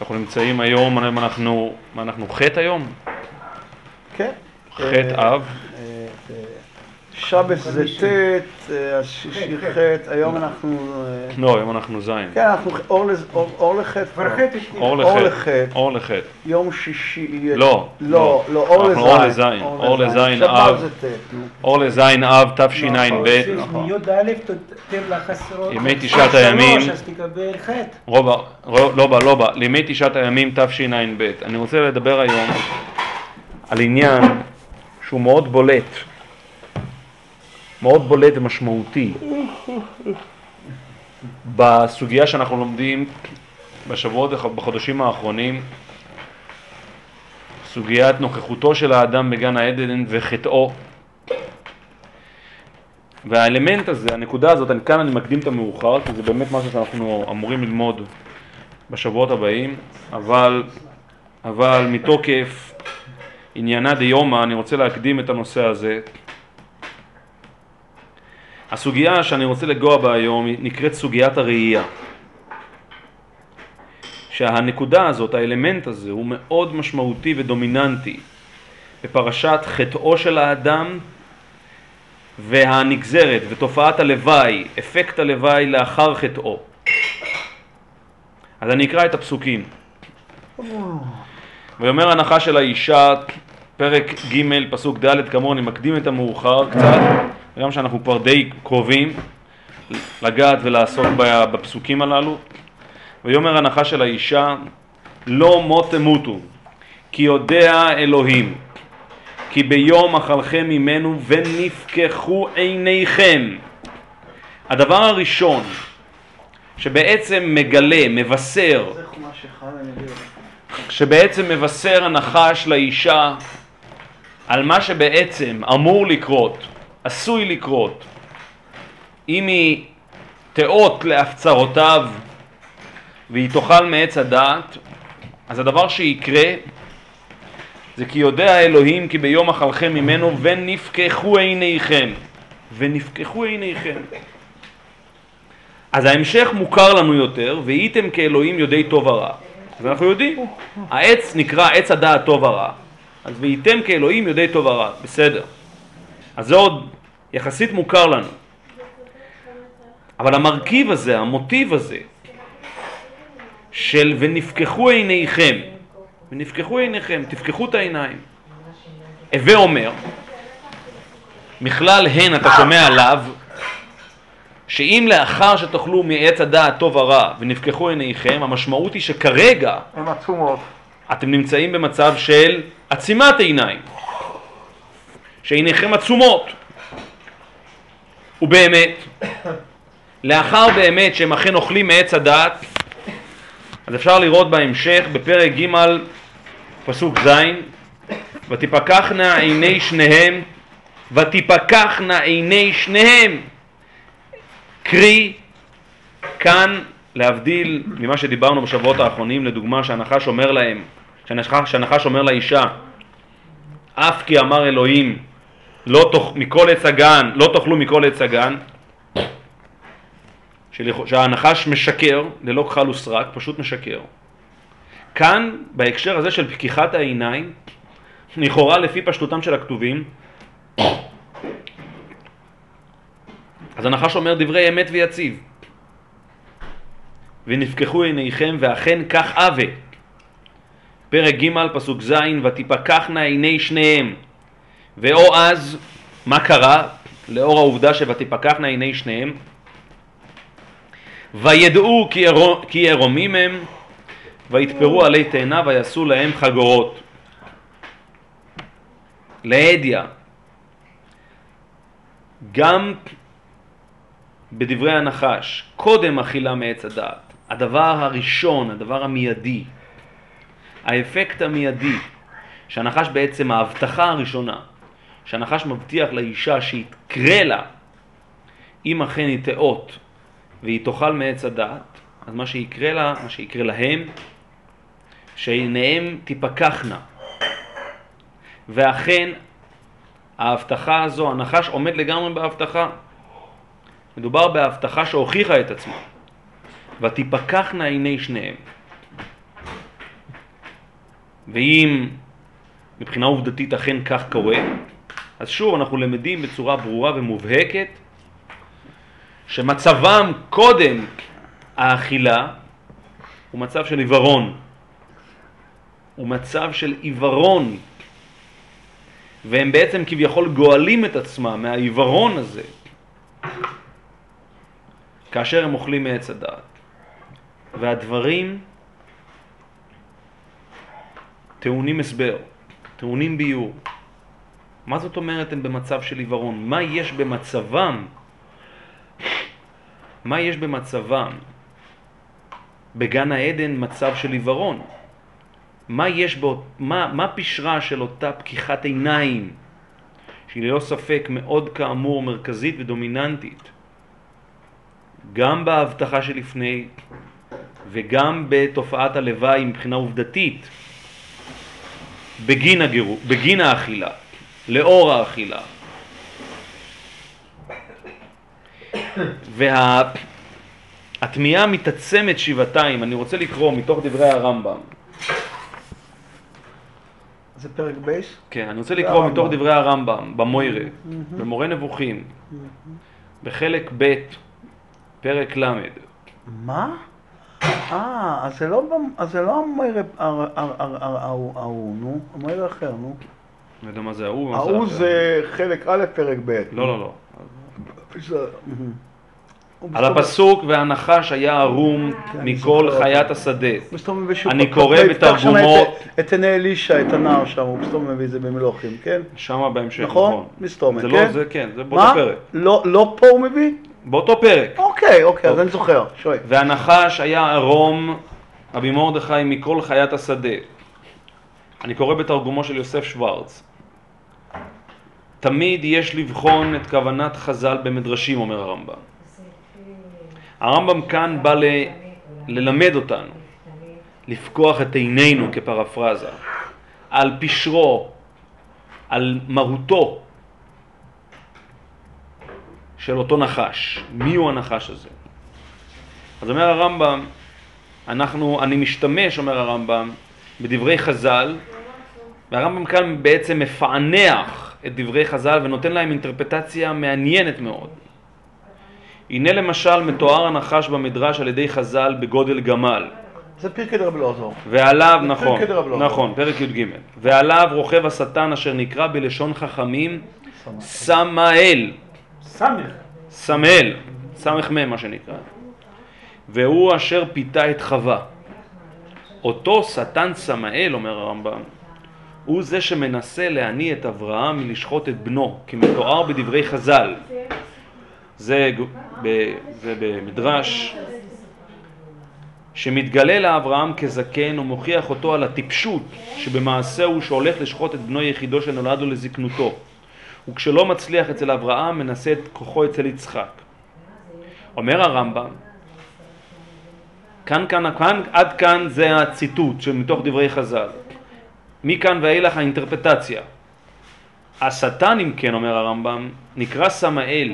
אנחנו נמצאים היום, אנחנו, מה אנחנו חטא היום? כן. חטא אה, אב. שבס זה ט', אה, השישי חטא, היום אנחנו... אה, לא, היום אנחנו זין. כן, אנחנו אור לז- אור- השני. אור לחטא. יום שישי... לא, לא, לא. לא, אור אנחנו אור לזין. לזין, אור לזין, שבת אב. זה ט', נו. אור לזין אב תשע"ב. נכון. מי"א תתיר לך עשרות. ימי תשעת הימים. רובה, רו- לא בא, לא בא, לימי תשעת הימים תשע"ב. אני רוצה לדבר היום על עניין שהוא מאוד בולט, מאוד בולט ומשמעותי בסוגיה שאנחנו לומדים בשבועות ובחודשים האחרונים, סוגיית נוכחותו של האדם בגן העדן וחטאו. והאלמנט הזה, הנקודה הזאת, אני, כאן אני מקדים את המאוחר, כי זה באמת משהו שאנחנו אמורים ללמוד בשבועות הבאים, אבל, אבל מתוקף עניינה דיומא אני רוצה להקדים את הנושא הזה. הסוגיה שאני רוצה לגוע בה היום נקראת סוגיית הראייה. שהנקודה הזאת, האלמנט הזה, הוא מאוד משמעותי ודומיננטי בפרשת חטאו של האדם והנגזרת ותופעת הלוואי, אפקט הלוואי לאחר חטאו. אז אני אקרא את הפסוקים. ויאמר הנחה של האישה, פרק ג' פסוק ד' כאמור, אני מקדים את המאוחר קצת, גם שאנחנו כבר די קרובים לגעת ולעסוק בפסוקים הללו. ויאמר הנחה של האישה, לא מות תמותו, כי יודע אלוהים, כי ביום אכלכם ממנו ונפקחו עיניכם. הדבר הראשון שבעצם מגלה, מבשר. שבעצם מבשר הנחש לאישה על מה שבעצם אמור לקרות, עשוי לקרות, אם היא תאות להפצרותיו והיא תאכל מעץ הדעת, אז הדבר שיקרה זה כי יודע אלוהים כי ביום אכלכם ממנו ונפקחו עיניכם. ונפקחו עיניכם. אז ההמשך מוכר לנו יותר, והייתם כאלוהים יודעי טוב ורע. אז אנחנו יודעים, העץ נקרא עץ הדעת טוב ורע, אז והייתם כאלוהים יודעי טוב ורע, בסדר. אז זה עוד יחסית מוכר לנו. אבל המרכיב הזה, המוטיב הזה, של ונפקחו עיניכם, ונפקחו עיניכם, תפקחו את העיניים. הווה אומר, מכלל הן אתה שומע עליו, שאם לאחר שתאכלו מעץ הדעת טוב ורע ונפקחו עיניכם, המשמעות היא שכרגע הן עצומות. אתם נמצאים במצב של עצימת עיניים, שעיניכם עצומות. ובאמת, לאחר באמת שהם אכן אוכלים מעץ הדעת, אז אפשר לראות בהמשך בפרק ג' פסוק ז' ותפקחנה עיני שניהם ותפקחנה עיני שניהם קרי כאן להבדיל ממה שדיברנו בשבועות האחרונים לדוגמה שהנחש אומר להם שהנחש אומר לאישה אף כי אמר אלוהים לא תאכ... מכל עץ הגן לא תאכלו מכל עץ הגן שהנחש משקר ללא כחל וסרק, פשוט משקר. כאן, בהקשר הזה של פקיחת העיניים, לכאורה לפי פשטותם של הכתובים, אז הנחש אומר דברי אמת ויציב. ונפקחו עיניכם ואכן כך אבה. פרק ג' פסוק ז' ותפקחנה עיני שניהם. ואו אז, מה קרה? לאור העובדה שותפקחנה עיני שניהם, וידעו כי, ערו, כי ערומים הם, ויתפרו עלי תאנה ויעשו להם חגורות. להדיא, גם בדברי הנחש, קודם אכילה מעץ הדעת, הדבר הראשון, הדבר המיידי, האפקט המיידי, שהנחש בעצם, ההבטחה הראשונה, שהנחש מבטיח לאישה שיקרה לה, אם אכן היא תאות והיא תאכל מעץ הדעת, אז מה שיקרה לה, מה שיקרה להם, שעיניהם תיפקחנה. ואכן, ההבטחה הזו, הנחש עומד לגמרי בהבטחה. מדובר בהבטחה שהוכיחה את עצמה. ותפקחנה עיני שניהם. ואם מבחינה עובדתית אכן כך קורה, אז שוב אנחנו למדים בצורה ברורה ומובהקת שמצבם קודם האכילה הוא מצב של עיוורון. הוא מצב של עיוורון. והם בעצם כביכול גואלים את עצמם מהעיוורון הזה כאשר הם אוכלים מעץ הדעת. והדברים טעונים הסבר, טעונים ביור. מה זאת אומרת הם במצב של עיוורון? מה יש במצבם? מה יש במצבם? בגן העדן מצב של עיוורון. מה יש בו, מה, מה פשרה של אותה פקיחת עיניים, שהיא ללא ספק מאוד כאמור מרכזית ודומיננטית, גם בהבטחה שלפני וגם בתופעת הלוואי מבחינה עובדתית, בגין, הגירו, בגין האכילה, לאור האכילה. והתמיהה מתעצמת שבעתיים, אני רוצה לקרוא מתוך דברי הרמב"ם. זה פרק בייס? כן, אני רוצה לקרוא הרמב"ם. מתוך דברי הרמב"ם, במוירה, במורה נבוכים, בחלק ב', פרק ל'. מה? אה, אז זה לא, לא המויר הר- הר- הר- הר- ההוא, נו, המויר אחר, נו. לא יודע מה זה ההוא, ההוא. זה חלק א', פרק ב'. לא, לא, לא. על הפסוק והנחש היה ערום כן, אני מכל חיית. השדה. אני קורא שם בתרגומות- את- עיני אלישע, את הנער שם, הוא מסתובב מביא את זה במלוכים, כן? שמה בהמשך, נכון? נכון. מסתומת, זה כן? לא זה, כן, זה באותו? פרק. לא לא פה הוא מביא? באותו פרק. אוקיי, אוקיי, אז טוב. אני זוכר, שואל. והנחש היה ערום רבי מרדכי מכל חיית השדה. אני קורא בתרגומו של יוסף שוורץ. תמיד יש לבחון את כוונת חז"ל במדרשים, אומר הרמב"ם. הרמב"ם כאן בא ל... ללמד אותנו, לפקוח את עינינו כפרפרזה, על פשרו, על מהותו של אותו נחש. מי הוא הנחש הזה? אז אומר הרמב"ם, אנחנו, אני משתמש, אומר הרמב"ם, בדברי חז"ל, והרמב"ם כאן בעצם מפענח את דברי חז"ל ונותן להם אינטרפטציה מעניינת מאוד. הנה למשל מתואר הנחש במדרש על ידי חז"ל בגודל גמל, זה פרקי דרב אלעזר. ועליו, נכון. נכון, פרק י"ג, ועליו רוכב השטן אשר נקרא בלשון חכמים סמאל, סמך. סמאל, סמ"ך מ' מה שנקרא, והוא אשר פיתה את חווה. אותו שטן סמאל, אומר הרמב"ם, הוא זה שמנסה להניא את אברהם מלשחוט את בנו, כמתואר בדברי חז"ל. זה, ב, זה במדרש שמתגלה לאברהם כזקן ומוכיח אותו על הטיפשות שבמעשהו שהולך לשחוט את בנו יחידו שנולד לו לזקנותו. וכשלא מצליח אצל אברהם מנסה את כוחו אצל יצחק. אומר הרמב"ם, כאן, כאן, כאן, עד כאן זה הציטוט שמתוך דברי חז"ל. מכאן ואילך האינטרפטציה. השטן, אם כן, אומר הרמב"ם, נקרא סמאל,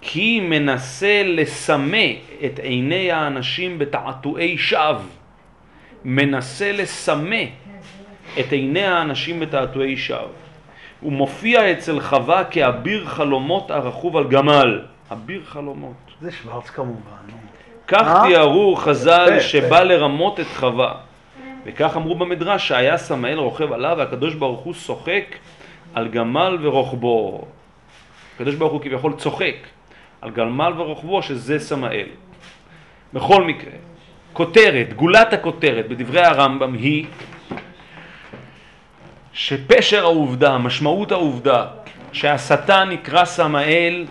כי מנסה לסמא את עיני האנשים בתעתועי שווא. מנסה לסמא את עיני האנשים בתעתועי שווא. הוא מופיע אצל חווה כאביר חלומות הרכוב על גמל. אביר חלומות. זה שוורץ כמובן. כך אה? תיארו חז"ל שבא. לרמות את חווה. וכך אמרו במדרש שהיה סמאל רוכב עליו והקדוש ברוך הוא שוחק על גמל ורוכבו. הקדוש ברוך הוא כביכול צוחק על גמל ורוכבו שזה סמאל. בכל מקרה, כותרת, גולת הכותרת בדברי הרמב"ם היא שפשר העובדה, משמעות העובדה שהשטן נקרא סמאל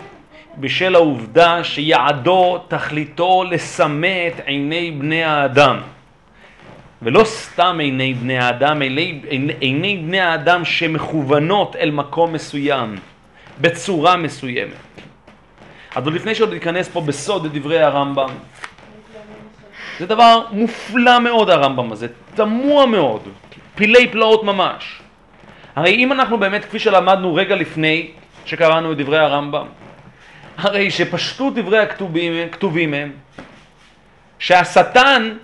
בשל העובדה שיעדו, תכליתו, לסמא את עיני בני האדם. ולא סתם עיני בני האדם, עיני, עיני, בני האדם שמכוונות אל מקום מסוים, בצורה מסוימת. אז עוד לפני שעוד ניכנס פה בסוד לדברי הרמב"ם, זה דבר מופלא מאוד הרמב"ם הזה, תמוה מאוד, פילי פלאות ממש. הרי אם אנחנו באמת, כפי שלמדנו רגע לפני שקראנו את דברי הרמב"ם, הרי שפשטות דברי הכתובים, כתובים הם שהשטן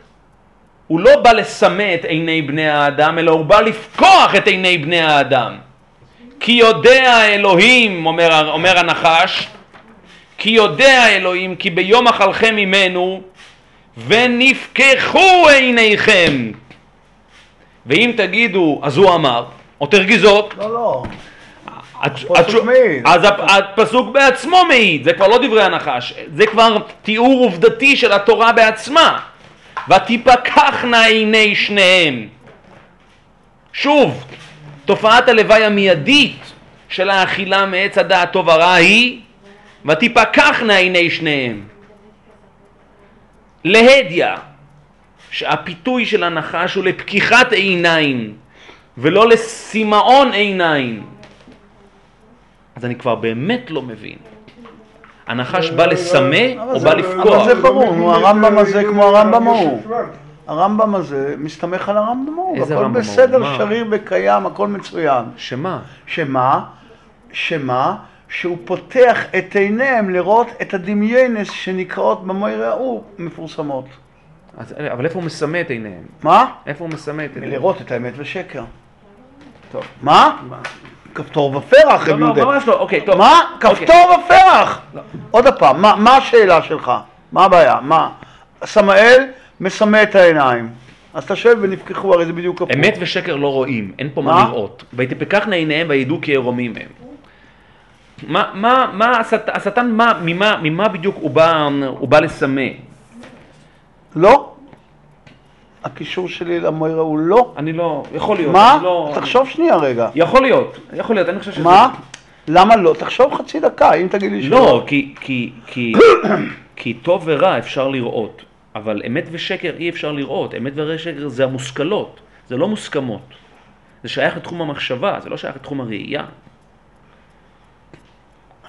הוא לא בא לסמא את עיני בני האדם, אלא הוא בא לפקוח את עיני בני האדם. כי יודע האלוהים, אומר, אומר הנחש, כי יודע האלוהים, כי ביום אכלכם ממנו, ונפקחו עיניכם. ואם תגידו, אז הוא אמר, או תרגיזות, לא, לא. הפסוק מעיד. אז הפ- הפסוק בעצמו מעיד, זה כבר לא דברי הנחש, זה כבר תיאור עובדתי של התורה בעצמה. ותפקחנה עיני שניהם. שוב, תופעת הלוואי המיידית של האכילה מעץ הדעת טוב הרע היא ותפקחנה עיני שניהם. להדיא, שהפיתוי של הנחש הוא לפקיחת עיניים ולא לסימאון עיניים. אז אני כבר באמת לא מבין. הנחש בא לסמא אבל או בא אבל לפקוח? זה ברור, הרמב"ם הזה כמו הרמב"ם ההוא. הרמב"ם הזה מסתמך על הרמב"ם ההוא, איזה הכל רמב"ם ההוא? בסדר, מה? שריר וקיים, הכל מצוין. שמה? שמה? שמה? שהוא פותח את עיניהם לראות את הדמיינס שנקראות במויר ההוא מפורסמות. אז, אבל איפה הוא מסמא את עיניהם? מה? איפה הוא מסמא את עיניהם? לראות את האמת ושקר. טוב. מה? כפתור ופרח, לא, רב לא, יהודה. ממש לא, אוקיי, טוב. מה? אוקיי. כפתור ופרח! לא. עוד פעם, מה- השאלה שלך? מה הבעיה? מה? סמאל מסמא את העיניים. אז אתה שואל ונפקחו, הרי זה בדיוק הפוך. אמת ושקר לא רואים, אין פה מה? לראות. ויתפקחנה עיניהם וידעו כי ערומים הם. מה, מה, מה השט- השטן, מה, ממה, ממה בדיוק הוא בא, הוא בא לסמא? לא. הקישור שלי למויר הוא לא. אני לא, יכול להיות. מה? לא, תחשוב שנייה רגע. יכול להיות, יכול להיות, אני חושב שזה... מה? למה לא? תחשוב חצי דקה, אם תגיד לי לא, כי, כי, כי, כי טוב ורע אפשר לראות, אבל אמת ושקר אי אפשר לראות. אמת ושקר זה המושכלות, זה לא מוסכמות. זה שייך לתחום המחשבה, זה לא שייך לתחום הראייה.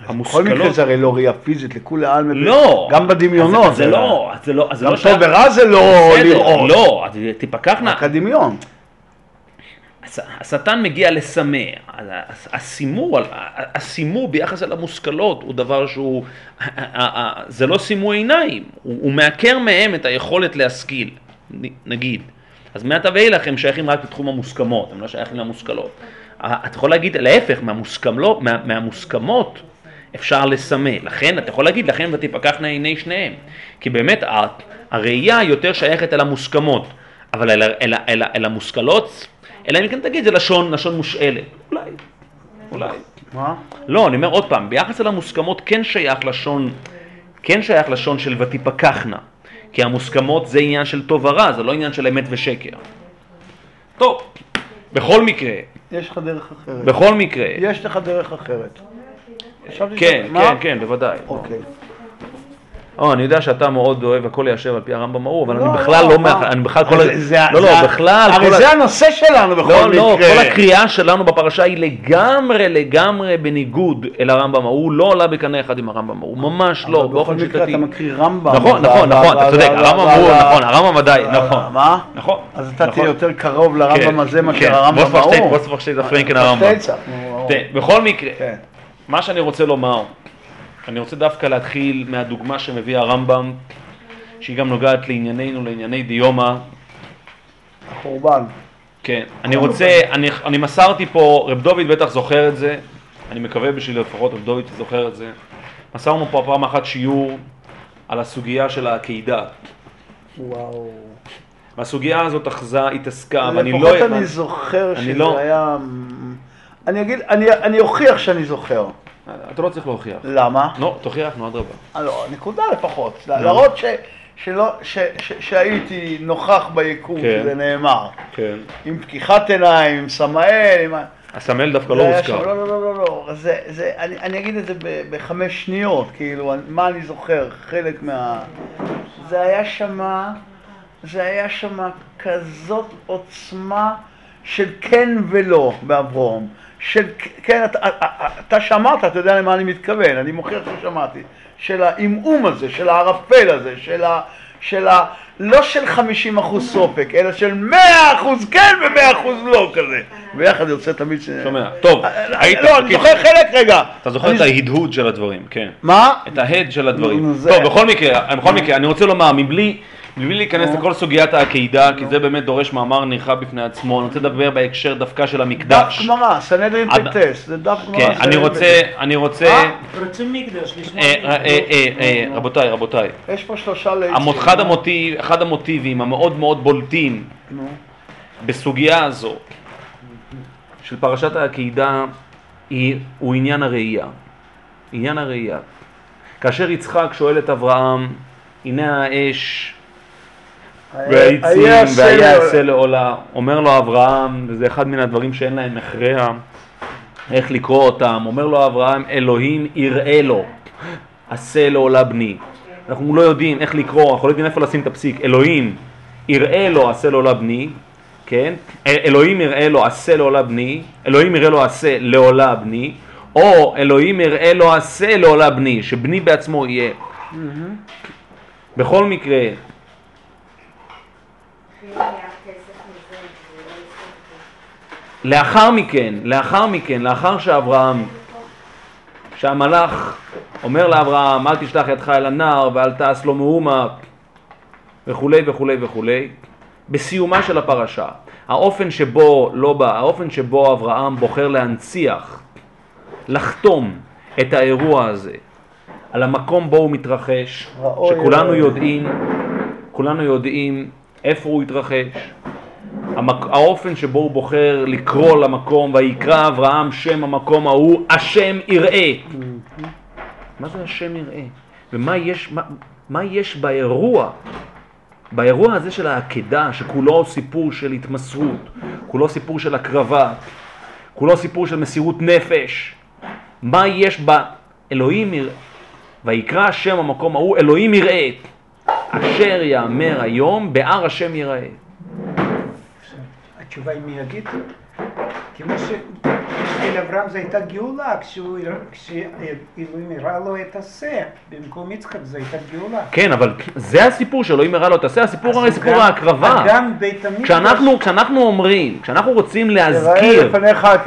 בכל מקרה זה הרי לא ראייה פיזית, לכולי עלמא. לא. גם בדמיונות. זה לא, זה לא, זה גם לא טוב שייך- ורע זה לא לראות. לא, אז תפקחנה. רק הדמיון. הש- השטן מגיע לסמא, הסימור, הסימור ביחס אל המושכלות הוא דבר שהוא, זה לא סימור עיניים, הוא, הוא מעקר מהם את היכולת להשכיל, נגיד. אז מעתה ואילך הם שייכים רק לתחום המוסכמות, הם לא שייכים למושכלות. אתה יכול להגיד להפך, מהמוסכמות, מה, מהמוסכמות אפשר לסמא, לכן אתה יכול להגיד, לכן ותפקחנה עיני שניהם, כי באמת הראייה יותר שייכת אל המוסכמות, אבל אל, אל, אל, אל המושכלות, אלא אם כן תגיד זה לשון, לשון מושאלת, אולי, אולי. מה? לא, אני אומר עוד פעם, ביחס אל המוסכמות כן שייך לשון, כן שייך לשון של ותפקחנה, כי המוסכמות זה עניין של טוב ורע, זה לא עניין של אמת ושקר. טוב, בכל מקרה, יש לך דרך אחרת. בכל מקרה, יש לך דרך אחרת. כן? כן, כן, בוודאי. אוקיי. או, אני יודע שאתה מאוד אוהב הכל ליישר על פי הרמב"ם ההוא, אבל לא, אני בכלל לא, לא? מה- אני בכלל כל, לא, לא, בכלל, הרי זה הנושא שלנו בכל לא, מקרה. לא, כל הקריאה שלנו בפרשה היא לגמרי לגמרי בניגוד אל הרמב"ם ההוא, לא עולה בקנה אחד עם הרמב"ם ההוא, ממש לא, אבל בכל באופן מקרה שיטתי. אתה מקריא רמב"ם. נכון, נכון, נכון, אתה צודק, הרמב"ם ההוא, נכון, הרמב"ם ודאי, ו- נכון. מה? נכון. אז אתה נכון. תהיה יותר קרוב לרמב"ם כן, הזה כן. מאשר הרמב"ם בוס פרשטייט, ההוא. הפרנקן הרמב"ם. נו, תראה, בכל מקרה, כן. מה שאני רוצה לומר, אני רוצה דווקא להתחיל מהדוגמה שמביא הרמב"ם, שהיא גם נוגעת לענייננו, לענייני דיומא. החורבן. כן, אני רוצה, אני, אני מסרתי פה, רב דוד בטח זוכר את זה, אני מקווה בשביל לפחות רב דוד זוכר את זה. מסרנו פה פעם אחת שיעור על הסוגיה של העקידה. וואו. והסוגיה הזאת אחזה, התעסקה, ואני לא... לפחות אני זוכר אני שזה לא- היה... אני אגיד, אני- אני אוכיח שאני זוכר. אתה לא צריך להוכיח. למה? לא, תוכיח, נו אדרבה. אה, לא, נקודה לפחות. להראות ש- שלא- ש- ש- שהייתי נוכח ביקום, כן. שזה נאמר. כן. עם פקיחת עיניים, עם סמאל, עם... הסמל דווקא לא הוזכר. שם- לא, לא, לא, לא, לא. זה, זה, אני, אני אגיד את זה ב- בחמש שניות, כאילו, מה אני זוכר, חלק מה... זה היה שמה, זה היה שמה כזאת עוצמה של כן ולא באברום. של כן, אתה, אתה שמעת, אתה יודע למה אני מתכוון, אני מוכיח ששמעתי. של העמעום הזה, של הערפל הזה, של ה... של ה... לא של 50 אחוז סופק, אלא של 100 אחוז כן ו-100 אחוז לא כזה. ביחד יוצא תמיד ש... שומע, טוב, היית- לא, אני זוכר חלק רגע. אתה זוכר את ההדהוד של הדברים, כן. מה? את ההד של הדברים. זה- טוב, בכל מקרה, בכל מקרה, אני רוצה לומר, מבלי, מבלי להיכנס נו. לכל סוגיית העקידה, כי זה באמת דורש מאמר נרחב בפני עצמו, אני רוצה לדבר בהקשר דווקא של דף המקדש. גמרא, סנהדרין עד- פטס, זה דף גמרא. כן, אני רוצה. אני רוצה, אה? רוצים מקדש, לשמוע אה, אה, מקדש. אה, אה, אה, רבותיי, רבותיי, יש פה שלושה. המות- אחד המוטיב- אחד המוטיבים המאוד מאוד בולטים. בסוגיה הזו של פרשת העקידה הוא עניין הראייה. עניין הראייה. כאשר יצחק שואל את אברהם, הנה האש והעצים והיה עשה לעולה, אומר לו אברהם, וזה אחד מן הדברים שאין להם הכרע, איך לקרוא אותם, אומר לו אברהם, אלוהים יראה לו, עשה לעולה בני. אנחנו לא יודעים איך לקרוא, אנחנו לא יודעים איפה לשים את הפסיק, אלוהים יראה לו, עשה לעולה בני, כן? אל- אלוהים יראה לו, עשה לעולה בני, אלוהים יראה לו, עשה לעולה בני, או אלוהים יראה לו, עשה לעולה בני, שבני בעצמו יהיה. בכל מקרה, לאחר מכן, לאחר מכן, לאחר שאברהם, שהמלאך אומר לאברהם, אל תשלח ידך אל הנער ואל תעש לו מאומה וכולי וכולי וכולי, בסיומה של הפרשה, האופן שבו, לא בא, האופן שבו אברהם בוחר להנציח, לחתום את האירוע הזה על המקום בו הוא מתרחש, שכולנו. יודעים, כולנו יודעים איפה הוא התרחש, המק... האופן שבו הוא בוחר לקרוא למקום, ויקרא אברהם שם המקום ההוא, השם יראה. מה זה השם יראה? ומה יש, מה, מה יש באירוע, באירוע הזה של העקדה, שכולו סיפור של התמסרות, כולו סיפור של הקרבה, כולו סיפור של מסירות נפש, מה יש באלוהים יראה? ויקרא השם המקום ההוא, אלוהים יראה. אשר יאמר היום, בהר השם יראה. התשובה היא מיידית. כמו שאצל אברהם זו הייתה גאולה, כשאלוהים הראה לו את השה, במקום יצחק זו הייתה גאולה. כן, אבל זה הסיפור שאלוהים הראה לו, תעשה הסיפור הרי סיפור ההקרבה. גם בית המקדש, כשאנחנו, כשאנחנו אומרים, כשאנחנו רוצים להזכיר.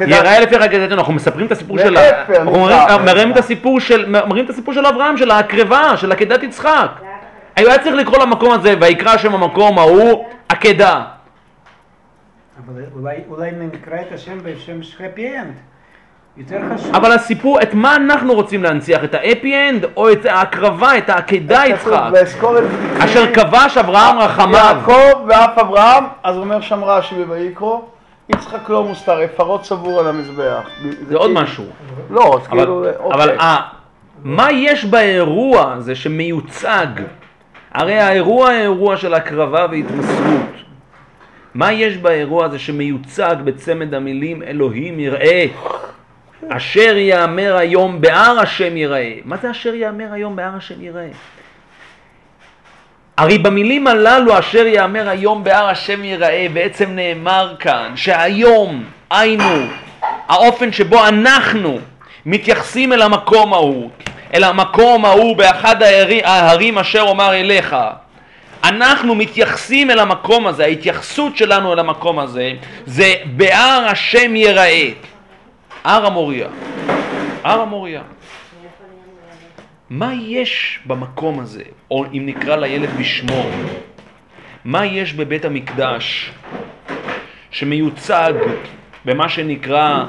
יראה לפי עקדתנו, אנחנו מספרים את הסיפור של, אנחנו את מראים את הסיפור של אברהם, של ההקרבה, של עקדת יצחק. היה צריך לקרוא למקום הזה, ויקרא שם המקום ההוא עקדה. אבל אולי, אולי נקרא את השם בשם happy end. יותר חשוב. אבל הסיפור, את מה אנחנו רוצים להנציח? את האפי אנד או את ההקרבה, את העקדה יצחק? "ואזכור את זקני אשר כבש אברהם רחמיו. יעקב ואף אברהם, אז אומר שם רש"י בויקרו, יצחק לא מוסתר, עפרות צבור על המזבח. זה עוד כאילו- משהו. לא, אז כאילו, אבל אוקיי. מה יש באירוע הזה שמיוצג? הרי האירוע האירוע של הקרבה והתמסרות. מה יש באירוע הזה שמיוצג בצמד המילים אלוהים יראה? אשר יאמר היום בהר השם יראה. מה זה אשר יאמר היום בהר השם יראה? הרי במילים הללו אשר יאמר היום בהר השם יראה בעצם נאמר כאן שהיום היינו האופן שבו אנחנו מתייחסים אל המקום ההוא אל המקום ההוא באחד ההרי- ההרים אשר אומר אליך. אנחנו מתייחסים אל המקום הזה, ההתייחסות שלנו אל המקום הזה זה בהר השם יראה. הר המוריה. הר המוריה. מה יש במקום הזה, או אם נקרא לילד בשמו, מה יש בבית המקדש שמיוצג במה שנקרא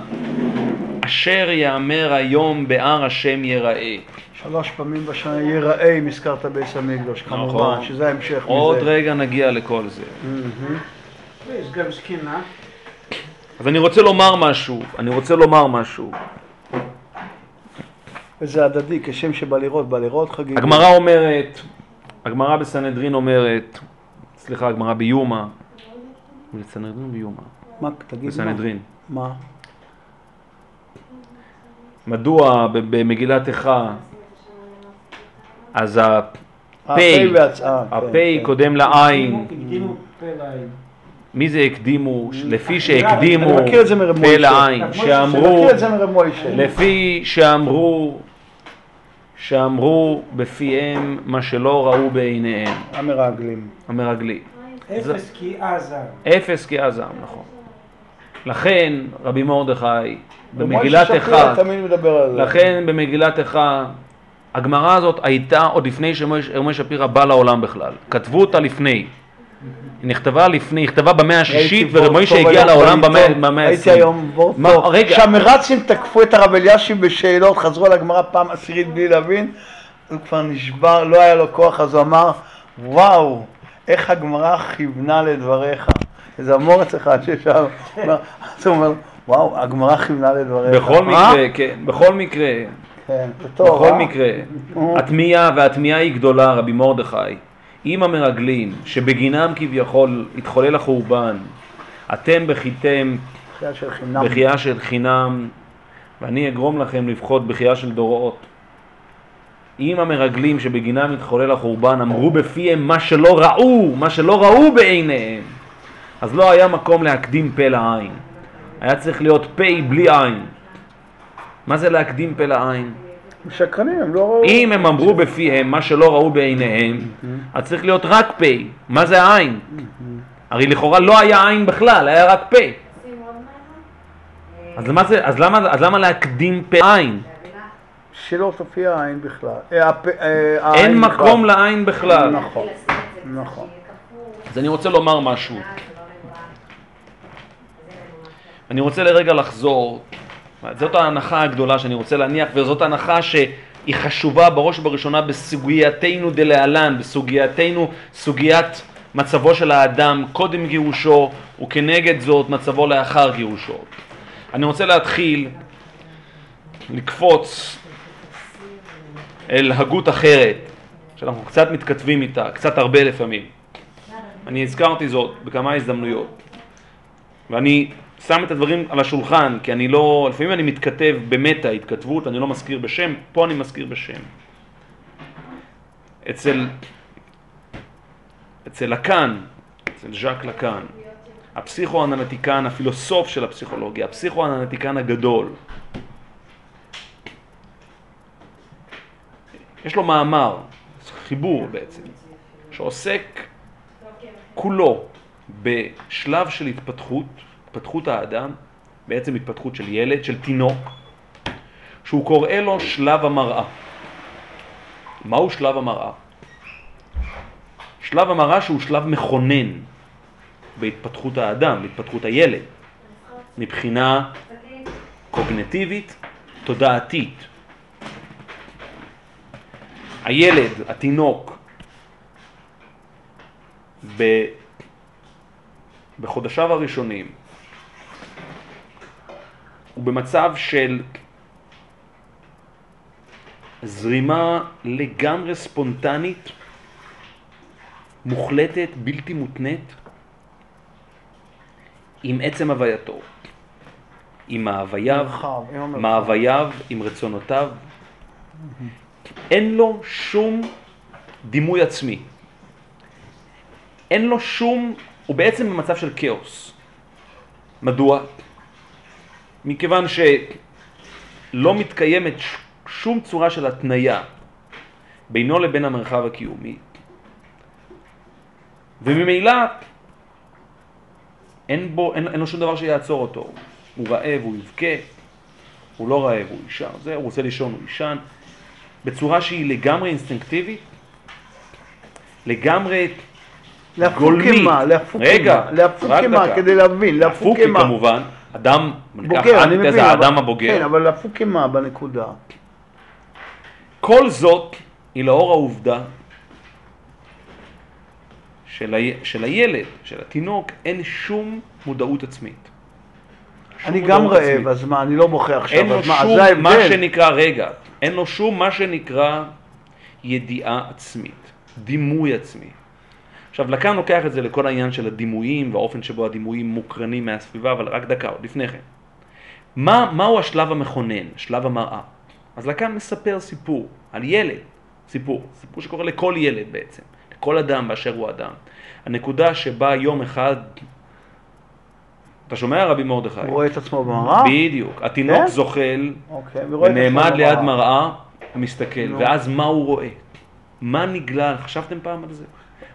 אשר יאמר היום בהר השם יראה. שלוש פעמים בשנה ייראה אם הזכרת ביס המקדוש, כמובן, נכון. שזה ההמשך עוד מזה. רגע נגיע לכל זה. מהמם. יש גם שכינה. אז אני רוצה לומר משהו, אני רוצה לומר משהו. וזה הדדי, כשם שבא לראות, בא לראות חגיגות. הגמרא אומרת, הגמרא בסנהדרין אומרת, סליחה, הגמרא ביומא, בסנהדרין ביומא? מה, תגיד מה. בסנהדרין. מה? מדוע במגילת איכה, אז ה- הפה פ', והצעה. כן, הפ' כן. קודם לעין, פה לעין. מי זה הקדימו? לפי שהקדימו פה. לעין, שאמרו. לפי שאמרו, שאמרו בפיהם מה שלא ראו בעיניהם, המרגלים. המרגלים. אפס כי עזה. אפס כי עזם, נכון. לכן רבי מרדכי במגילת איכה. לכן במגילת איכה הגמרא הזאת הייתה עוד לפני שמשה שפירא בא לעולם בכלל. כתבו אותה לפני. היא נכתבה לפני, היא נכתבה במאה השישית, ורמוישה הגיע לעולם במאה במאה הייתי העשרים. היום וורט מה- טוב. רגע. כשהמרצים תקפו את הרב אלישיב בשאלות, חזרו על הגמרא פעם עשירית בלי להבין, הוא כבר נשבר, לא היה לו כוח, אז הוא אמר, וואו, איך הגמרא כיוונה לדבריך. איזה המורץ אחד ששם, אומר- אז הוא אומר, וואו, הגמרא כיוונה לדבריך. בכל? מקרה, כן, בכל מקרה, כן, זה טוב, בכל אה? מקרה. התמיהה, והתמיהה היא גדולה, רבי מרדכי, אם המרגלים, שבגינם כביכול התחולל החורבן, אתם בכיתם בחייה של חינם. בחייה של חינם, ואני אגרום לכם לבכות בחייה של דורות. אם המרגלים שבגינם התחולל החורבן אמרו בפיהם מה שלא ראו, מה שלא ראו בעיניהם, אז לא היה מקום להקדים פה לעין. היה צריך להיות פה בלי עין. מה זה להקדים פה לעין? שקרנים, הם לא ראו. אם הם אמרו בפיהם מה שלא ראו בעיניהם, אז צריך להיות רק פה. מה זה העין? הרי לכאורה לא היה עין בכלל, היה רק פה. אז למה, זה, אז למה, אז למה להקדים פה עין? שלא תופיע העין בכלל. אה, אה, אין בכלל. מקום לעין בכלל. נכון, נכון. אז אני רוצה לומר משהו. אני רוצה לרגע לחזור. זאת ההנחה הגדולה שאני רוצה להניח, וזאת הנחה שהיא חשובה בראש ובראשונה בסוגייתנו דלהלן, בסוגייתנו, סוגיית מצבו של האדם קודם גירושו, וכנגד זאת מצבו לאחר גירושו. אני רוצה להתחיל לקפוץ אל הגות אחרת, שאנחנו קצת מתכתבים איתה, קצת הרבה לפעמים. אני הזכרתי זאת בכמה הזדמנויות. ואני שם את הדברים על השולחן, כי אני לא, לפעמים אני מתכתב במטה, התכתבות, אני לא מזכיר בשם, פה אני מזכיר בשם. אצל, אצל לקאן, אצל ז'אק לקאן, הפסיכואנליטיקן, הפילוסוף של הפסיכולוגיה, הפסיכואנליטיקן הגדול, יש לו מאמר, חיבור בעצם, שעוסק כולו בשלב של התפתחות, התפתחות האדם, בעצם התפתחות של ילד, של תינוק, שהוא קורא לו שלב המראה. מהו שלב המראה? שלב המראה שהוא שלב מכונן בהתפתחות האדם, בהתפתחות הילד, מבחינה קוגנטיבית, תודעתית. הילד, התינוק, ב... בחודשיו הראשונים הוא במצב של זרימה לגמרי ספונטנית, מוחלטת, בלתי מותנית, עם עצם הווייתו, עם המרחב. מאווייו, עם רצונותיו. אין לו שום דימוי עצמי. אין לו שום, הוא בעצם במצב של כאוס. מדוע? מכיוון שלא מתקיימת שום צורה של התניה בינו לבין המרחב הקיומי, וממילא אין, בו, אין, אין לו שום דבר שיעצור אותו. הוא רעב, הוא יבכה, הוא לא רעב, הוא יישן, זה, הוא רוצה לישון, הוא יישן, בצורה שהיא לגמרי אינסטינקטיבית, לגמרי גולמית. לאפוקימה, לאפוקימה, רגע, רק לאפוקימה, דקה. כדי להבין, לאפוקי לאפוקימה. כמובן, אדם, בוגר, אני מבין. האדם הבוגר. כן, אבל לאפוקימה בנקודה. כל זאת היא לאור העובדה של, ה... של הילד, של התינוק, אין שום מודעות עצמית. שום אני גם רעב, עצמית. אז מה, אני לא בוכה עכשיו, אין לו אז מה, שום זה מה. שנקרא, רגע, אין לו שום מה שנקרא ידיעה עצמית, דימוי עצמי. עכשיו, לקאן לוקח את זה לכל העניין של הדימויים והאופן שבו הדימויים מוקרנים מהסביבה, אבל רק דקה, עוד לפני כן. מה, מהו השלב המכונן, שלב המראה? אז לקאן מספר סיפור על ילד, סיפור, סיפור שקורה לכל ילד בעצם, לכל אדם באשר הוא אדם. הנקודה שבה יום אחד, אתה שומע רבי מרדכי? הוא רואה את עצמו במראה? בדיוק, התינוק כן? זוחל אוקיי, ונעמד. ליד מראה ומסתכל, נו. ואז מה הוא רואה? מה נגלה, חשבתם פעם על זה?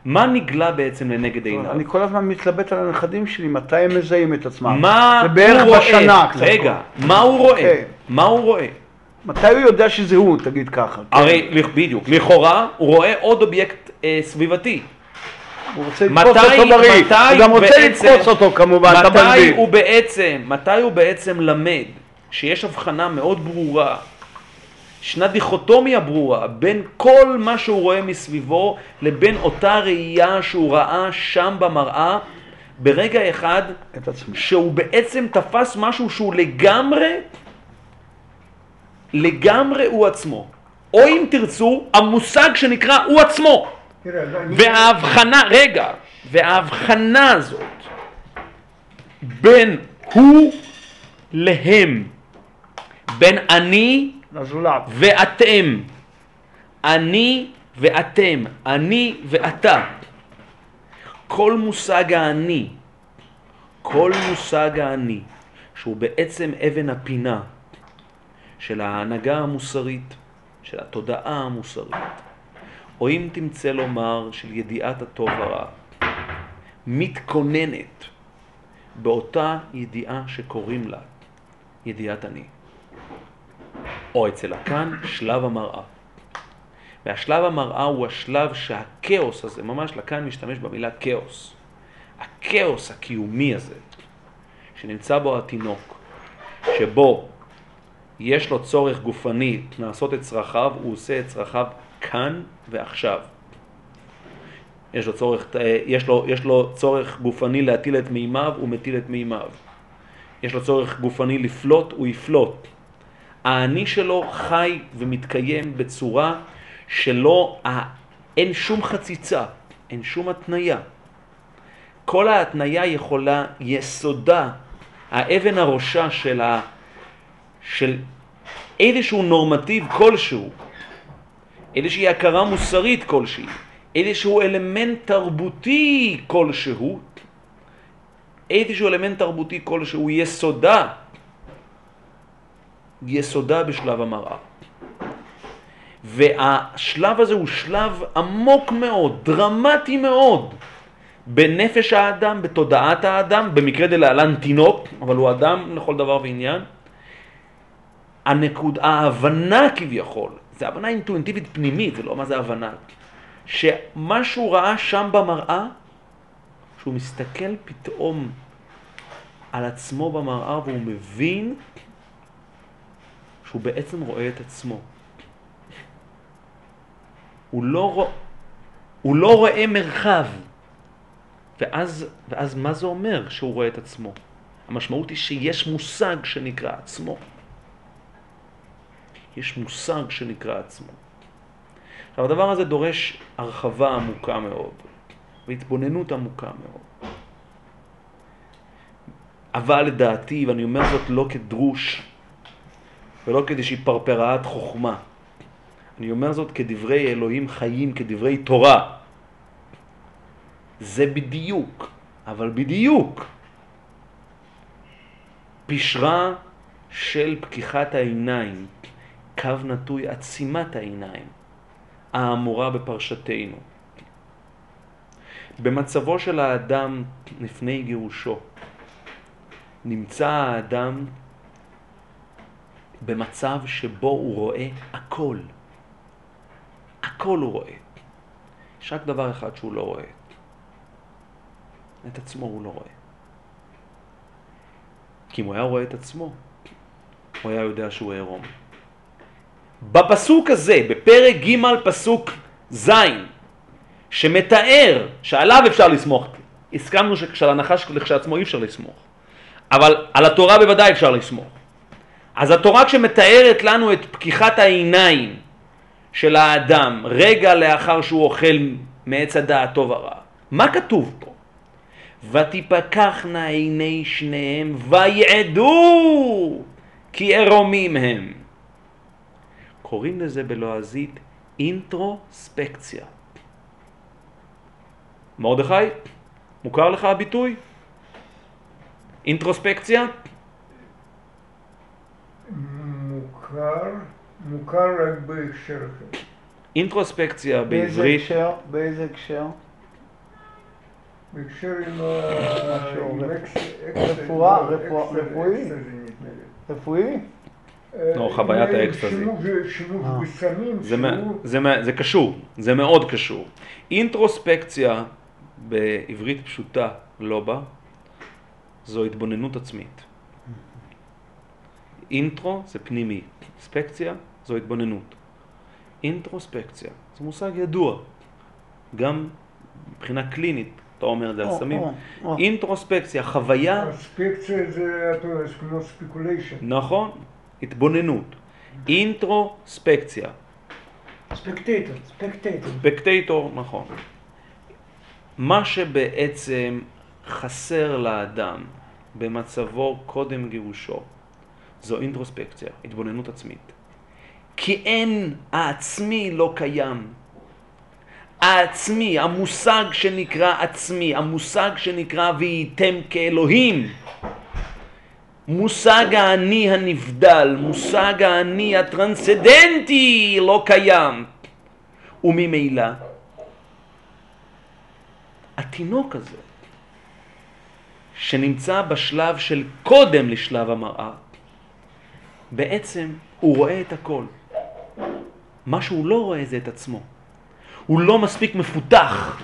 מה נגלה בעצם לנגד עיניו? אני כל הזמן מתלבט על הנכדים שלי, מתי הם מזהים את עצמם. מה זה בערך הוא רואה? בשנה קצת. רגע, מה הוא רואה? אוקיי. מה הוא רואה? מתי הוא יודע שזה הוא, תגיד ככה? הרי, בדיוק, לכאורה הוא רואה עוד אובייקט אה, סביבתי. הוא רוצה לתפוס אותו בריא, הוא גם רוצה לתפוס אותו כמובן, את מתי. הוא בעצם, מתי הוא בעצם למד שיש הבחנה מאוד ברורה, ישנה דיכוטומיה ברורה בין כל מה שהוא רואה מסביבו לבין אותה ראייה שהוא ראה שם במראה ברגע אחד. שהוא בעצם תפס משהו שהוא לגמרי, לגמרי הוא עצמו. או אם תרצו, המושג שנקרא הוא עצמו. וההבחנה, רגע, וההבחנה הזאת בין הוא להם, בין אני לזולת. ואתם, אני ואתם, אני ואתה. כל מושג האני, כל מושג האני, שהוא בעצם אבן הפינה של ההנהגה המוסרית, של התודעה המוסרית, או אם תמצא לומר של ידיעת הטוב והרע, מתכוננת באותה ידיעה שקוראים לה ידיעת אני. או אצל הקאן, שלב המראה. והשלב המראה הוא השלב שהכאוס הזה, ממש לקאן משתמש במילה כאוס. הכאוס הקיומי הזה, שנמצא בו התינוק, שבו יש לו צורך גופני לעשות את צרכיו, הוא עושה את צרכיו כאן ועכשיו. יש לו צורך, יש לו, יש לו צורך גופני להטיל את מימיו, הוא מטיל את מימיו. יש לו צורך גופני לפלוט, הוא יפלוט. האני שלו חי ומתקיים בצורה שלא, אין שום חציצה, אין שום התניה. כל ההתניה יכולה, יסודה, האבן הראשה של, ה, של איזשהו נורמטיב כלשהו, איזושהי הכרה מוסרית כלשהי, איזשהו אלמנט תרבותי כלשהו, איזשהו אלמנט תרבותי כלשהו, יסודה, יסודה בשלב המראה. והשלב הזה הוא שלב עמוק מאוד, דרמטי מאוד, בנפש האדם, בתודעת האדם, במקרה דלהלן תינוק, אבל הוא אדם לכל דבר ועניין. הנקוד, ההבנה כביכול, זה הבנה אינטואיטיבית פנימית, זה לא מה זה הבנה, שמה שהוא ראה שם במראה, שהוא מסתכל פתאום על עצמו במראה והוא מבין שהוא בעצם רואה את עצמו. הוא לא, רוא... הוא לא רואה מרחב. ואז, ואז מה זה אומר שהוא רואה את עצמו? המשמעות היא שיש מושג שנקרא עצמו. יש מושג שנקרא עצמו. עכשיו הדבר הזה דורש הרחבה עמוקה מאוד, והתבוננות עמוקה מאוד. אבל לדעתי, ואני אומר זאת לא כדרוש, ולא כאיזושהי פרפראת חוכמה, אני אומר זאת כדברי אלוהים חיים, כדברי תורה. זה בדיוק, אבל בדיוק, פשרה של פקיחת העיניים, קו נטוי עצימת העיניים, האמורה בפרשתנו. במצבו של האדם לפני גירושו, נמצא האדם במצב שבו הוא רואה הכל. הכל הוא רואה. יש רק דבר אחד שהוא לא רואה. את עצמו הוא לא רואה. כי אם הוא היה רואה את עצמו, הוא היה יודע שהוא עירום. בפסוק הזה, בפרק ג' פסוק ז', שמתאר, שעליו אפשר לסמוך, הסכמנו שעל הנחש לכשעצמו אי אפשר לסמוך, אבל על התורה בוודאי אפשר לסמוך. אז התורה כשמתארת לנו את פקיחת העיניים של האדם רגע לאחר שהוא אוכל מעץ הדעת טוב הרע, מה כתוב פה? ותפקחנה עיני שניהם ויעדו כי ערומים הם. קוראים לזה בלועזית אינטרוספקציה. מרדכי, מוכר לך הביטוי? אינטרוספקציה? מוכר, מוכר רק בהקשר אחר. אינטרוספקציה באיזה בעברית, הקשר? באיזה הקשר? בהקשר עם רפואה, לא, רפואי? רפואי? לא, חוויית האקסטזי. בסמים, זה, קשור, זה מאוד קשור. אינטרוספקציה בעברית פשוטה, לא בה, זו התבוננות עצמית. אינטרו זה פנימי, ספקציה זו התבוננות. אינטרוספקציה זה מושג ידוע, גם מבחינה קלינית, אתה אומר את זה על סמים. אינטרוספקציה, חוויה, אספקציה זה, אתה יודע, זה כמו speculation. נכון, התבוננות. אינטרוספקציה, ספקטטור, ספקטטור. ספקטטור, נכון. מה שבעצם חסר לאדם במצבו קודם גירושו, זו אינטרוספקציה, התבוננות עצמית. כי אין, העצמי לא קיים. העצמי, המושג שנקרא עצמי, המושג שנקרא והייתם כאלוהים, מושג האני הנבדל, מושג האני הטרנסדנטי לא קיים. וממילא, התינוק הזה, שנמצא בשלב של קודם לשלב המראה, בעצם הוא רואה את הכל. מה שהוא לא רואה זה את עצמו. הוא לא מספיק מפותח,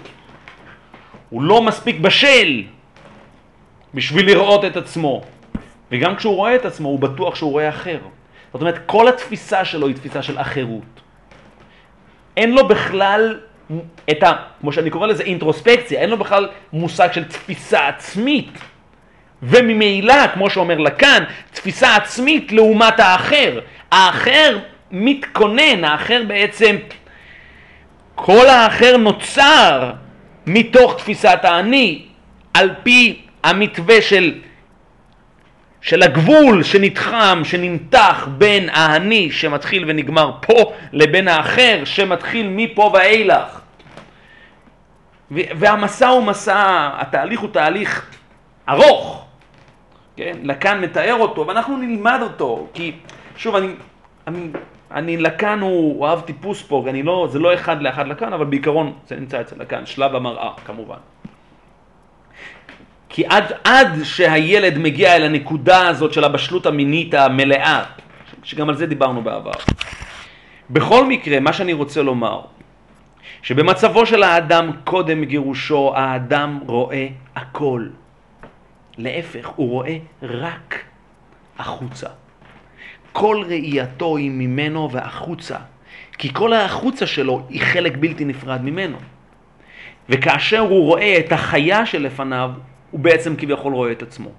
הוא לא מספיק בשל בשביל לראות את עצמו. וגם כשהוא רואה את עצמו, הוא בטוח שהוא רואה אחר. זאת אומרת, כל התפיסה שלו היא תפיסה של אחרות. אין לו בכלל את ה... כמו שאני קורא לזה אינטרוספקציה, אין לו בכלל מושג של תפיסה עצמית. וממילא, כמו שאומר לקאן, תפיסה עצמית לעומת האחר. האחר מתכונן, האחר בעצם, כל האחר נוצר מתוך תפיסת האני, על פי המתווה של, של הגבול שנתחם, שנמתח בין האני שמתחיל ונגמר פה, לבין האחר שמתחיל מפה ואילך. והמסע הוא מסע, התהליך הוא תהליך ארוך, כן? לקאן מתאר אותו, ואנחנו נלמד אותו, כי שוב, אני, אני, אני לקאן הוא, הוא אהב טיפוס פה, ואני לא, זה לא אחד לאחד לקאן, אבל בעיקרון זה נמצא אצל לקאן, שלב המראה כמובן. כי עד, עד שהילד מגיע אל הנקודה הזאת של הבשלות המינית המלאה, שגם על זה דיברנו בעבר. בכל מקרה, מה שאני רוצה לומר, שבמצבו של האדם קודם גירושו, האדם רואה הכל. להפך, הוא רואה רק החוצה. כל ראייתו היא ממנו והחוצה, כי כל החוצה שלו היא חלק בלתי נפרד ממנו. וכאשר הוא רואה את החיה שלפניו, הוא בעצם כביכול רואה את עצמו.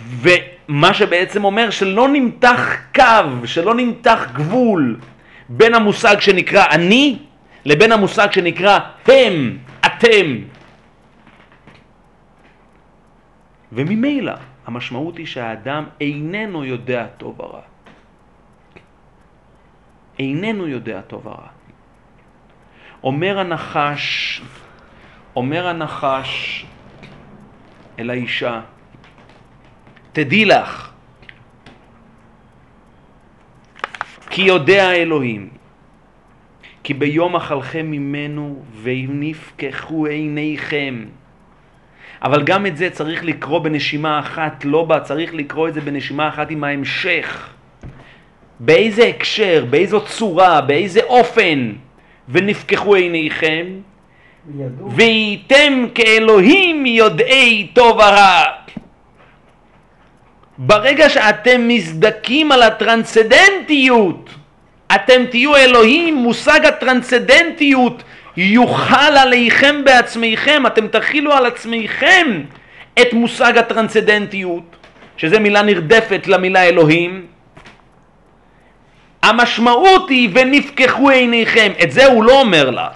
ומה שבעצם אומר שלא נמתח קו, שלא נמתח גבול בין המושג שנקרא אני לבין המושג שנקרא הם, אתם. וממילא המשמעות היא שהאדם איננו יודע טוב ורע. איננו יודע טוב ורע. אומר הנחש, אומר הנחש אל האישה, תדעי לך, כי יודע אלוהים, כי ביום אכלכם ממנו ונפקחו עיניכם. אבל גם את זה צריך לקרוא בנשימה אחת, לא בה, צריך לקרוא את זה בנשימה אחת עם ההמשך. באיזה הקשר, באיזו צורה, באיזה אופן, ונפקחו עיניכם, ידעו. והייתם כאלוהים יודעי טוב ורע. ברגע שאתם מזדכים על הטרנסדנטיות, אתם תהיו אלוהים, מושג הטרנסדנטיות יוכל עליכם בעצמיכם, אתם תכילו על עצמיכם את מושג הטרנסדנטיות, שזה מילה נרדפת למילה אלוהים. המשמעות היא ונפקחו עיניכם, את זה הוא לא אומר לה.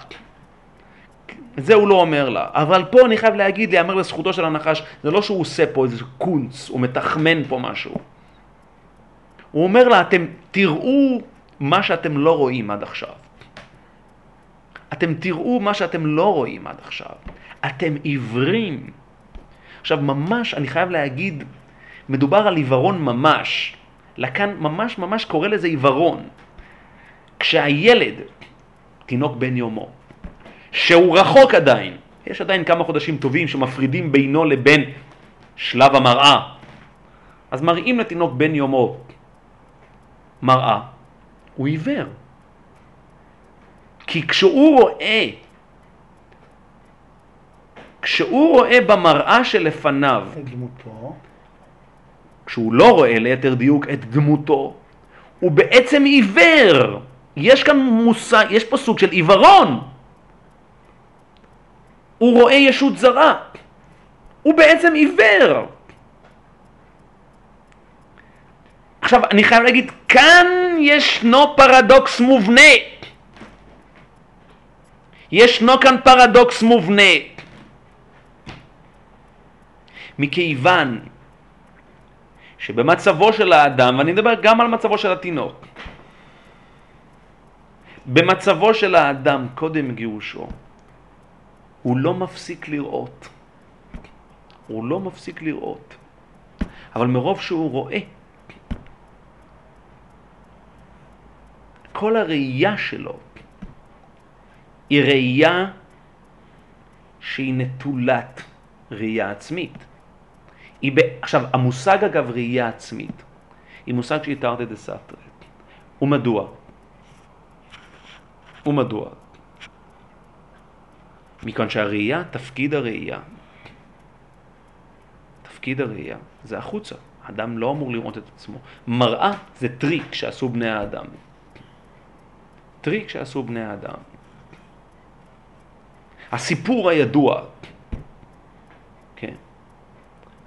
את זה הוא לא אומר לה. אבל פה אני חייב להגיד, להיאמר לזכותו של הנחש, זה לא שהוא עושה פה איזה קונץ, הוא מתחמן פה משהו. הוא אומר לה, אתם תראו מה שאתם לא רואים עד עכשיו. אתם תראו מה שאתם לא רואים עד עכשיו. אתם עיוורים. עכשיו ממש, אני חייב להגיד, מדובר על עיוורון ממש. לקאן ממש ממש קורא לזה עיוורון. כשהילד, תינוק בן יומו, שהוא רחוק עדיין, יש עדיין כמה חודשים טובים שמפרידים בינו לבין שלב המראה, אז מראים לתינוק בן יומו מראה, הוא עיוור. כי כשהוא רואה, כשהוא רואה במראה שלפניו, את דמותו. כשהוא לא רואה ליתר דיוק את דמותו, הוא בעצם עיוור. יש כאן מושג, יש פה סוג של עיוורון. הוא רואה ישות זרה. הוא בעצם עיוור. עכשיו, אני חייב להגיד, כאן ישנו פרדוקס מובנה. ישנו כאן פרדוקס מובנה. מכיוון שבמצבו של האדם, ואני מדבר גם על מצבו של התינוק, במצבו של האדם קודם גירושו, הוא לא מפסיק לראות. הוא לא מפסיק לראות. אבל מרוב שהוא רואה, כל הראייה שלו היא ראייה שהיא נטולת ראייה עצמית. ב... עכשיו, המושג אגב ראייה עצמית, היא מושג שהיא תרתי דסתרי. ומדוע? ומדוע? מכיוון שהראייה, תפקיד הראייה, תפקיד הראייה זה החוצה. האדם לא אמור לראות את עצמו. מראה זה טריק שעשו בני האדם. טריק שעשו בני האדם. הסיפור הידוע, כן,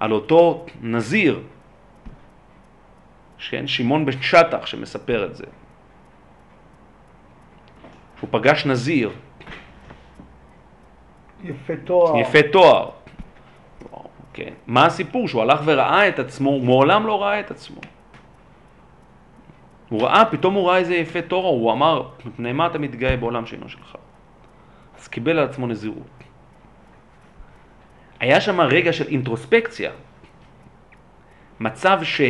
על אותו נזיר, כן, שמעון בן שטח שמספר את זה. הוא פגש נזיר, יפה תואר. יפה תואר. כן. מה הסיפור? שהוא הלך וראה את עצמו, הוא מעולם לא ראה את עצמו. הוא ראה, פתאום הוא ראה איזה יפה תואר, הוא אמר, מפני מה אתה מתגאה בעולם שאינו שלך? אז קיבל על עצמו נזירות. היה שם רגע של אינטרוספקציה. מצב ש,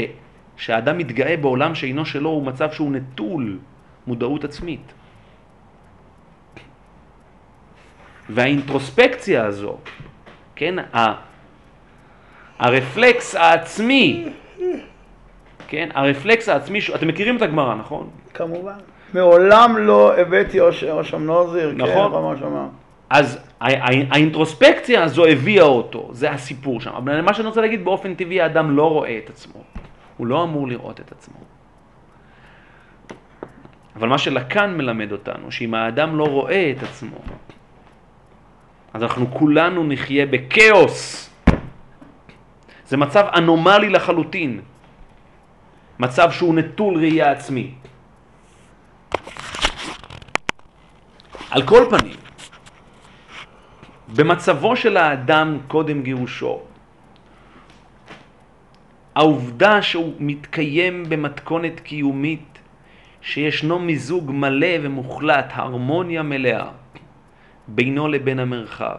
שהאדם מתגאה בעולם שאינו שלו הוא מצב שהוא נטול מודעות עצמית. והאינטרוספקציה הזו, כן, ה, הרפלקס העצמי, כן, הרפלקס העצמי, אתם מכירים את הגמרא, נכון? כמובן. מעולם לא הבאתי אושם נוזיר, כן, נכון. שאמר. אז האינטרוספקציה הזו הביאה אותו, זה הסיפור שם. אבל מה שאני רוצה להגיד, באופן טבעי האדם לא רואה את עצמו. הוא לא אמור לראות את עצמו. אבל מה שלקן מלמד אותנו, שאם האדם לא רואה את עצמו, אז אנחנו כולנו נחיה בכאוס. זה מצב אנומלי לחלוטין. מצב שהוא נטול ראייה עצמית. על כל פנים, במצבו של האדם קודם גירושו, העובדה שהוא מתקיים במתכונת קיומית שישנו מיזוג מלא ומוחלט, הרמוניה מלאה, בינו לבין המרחב.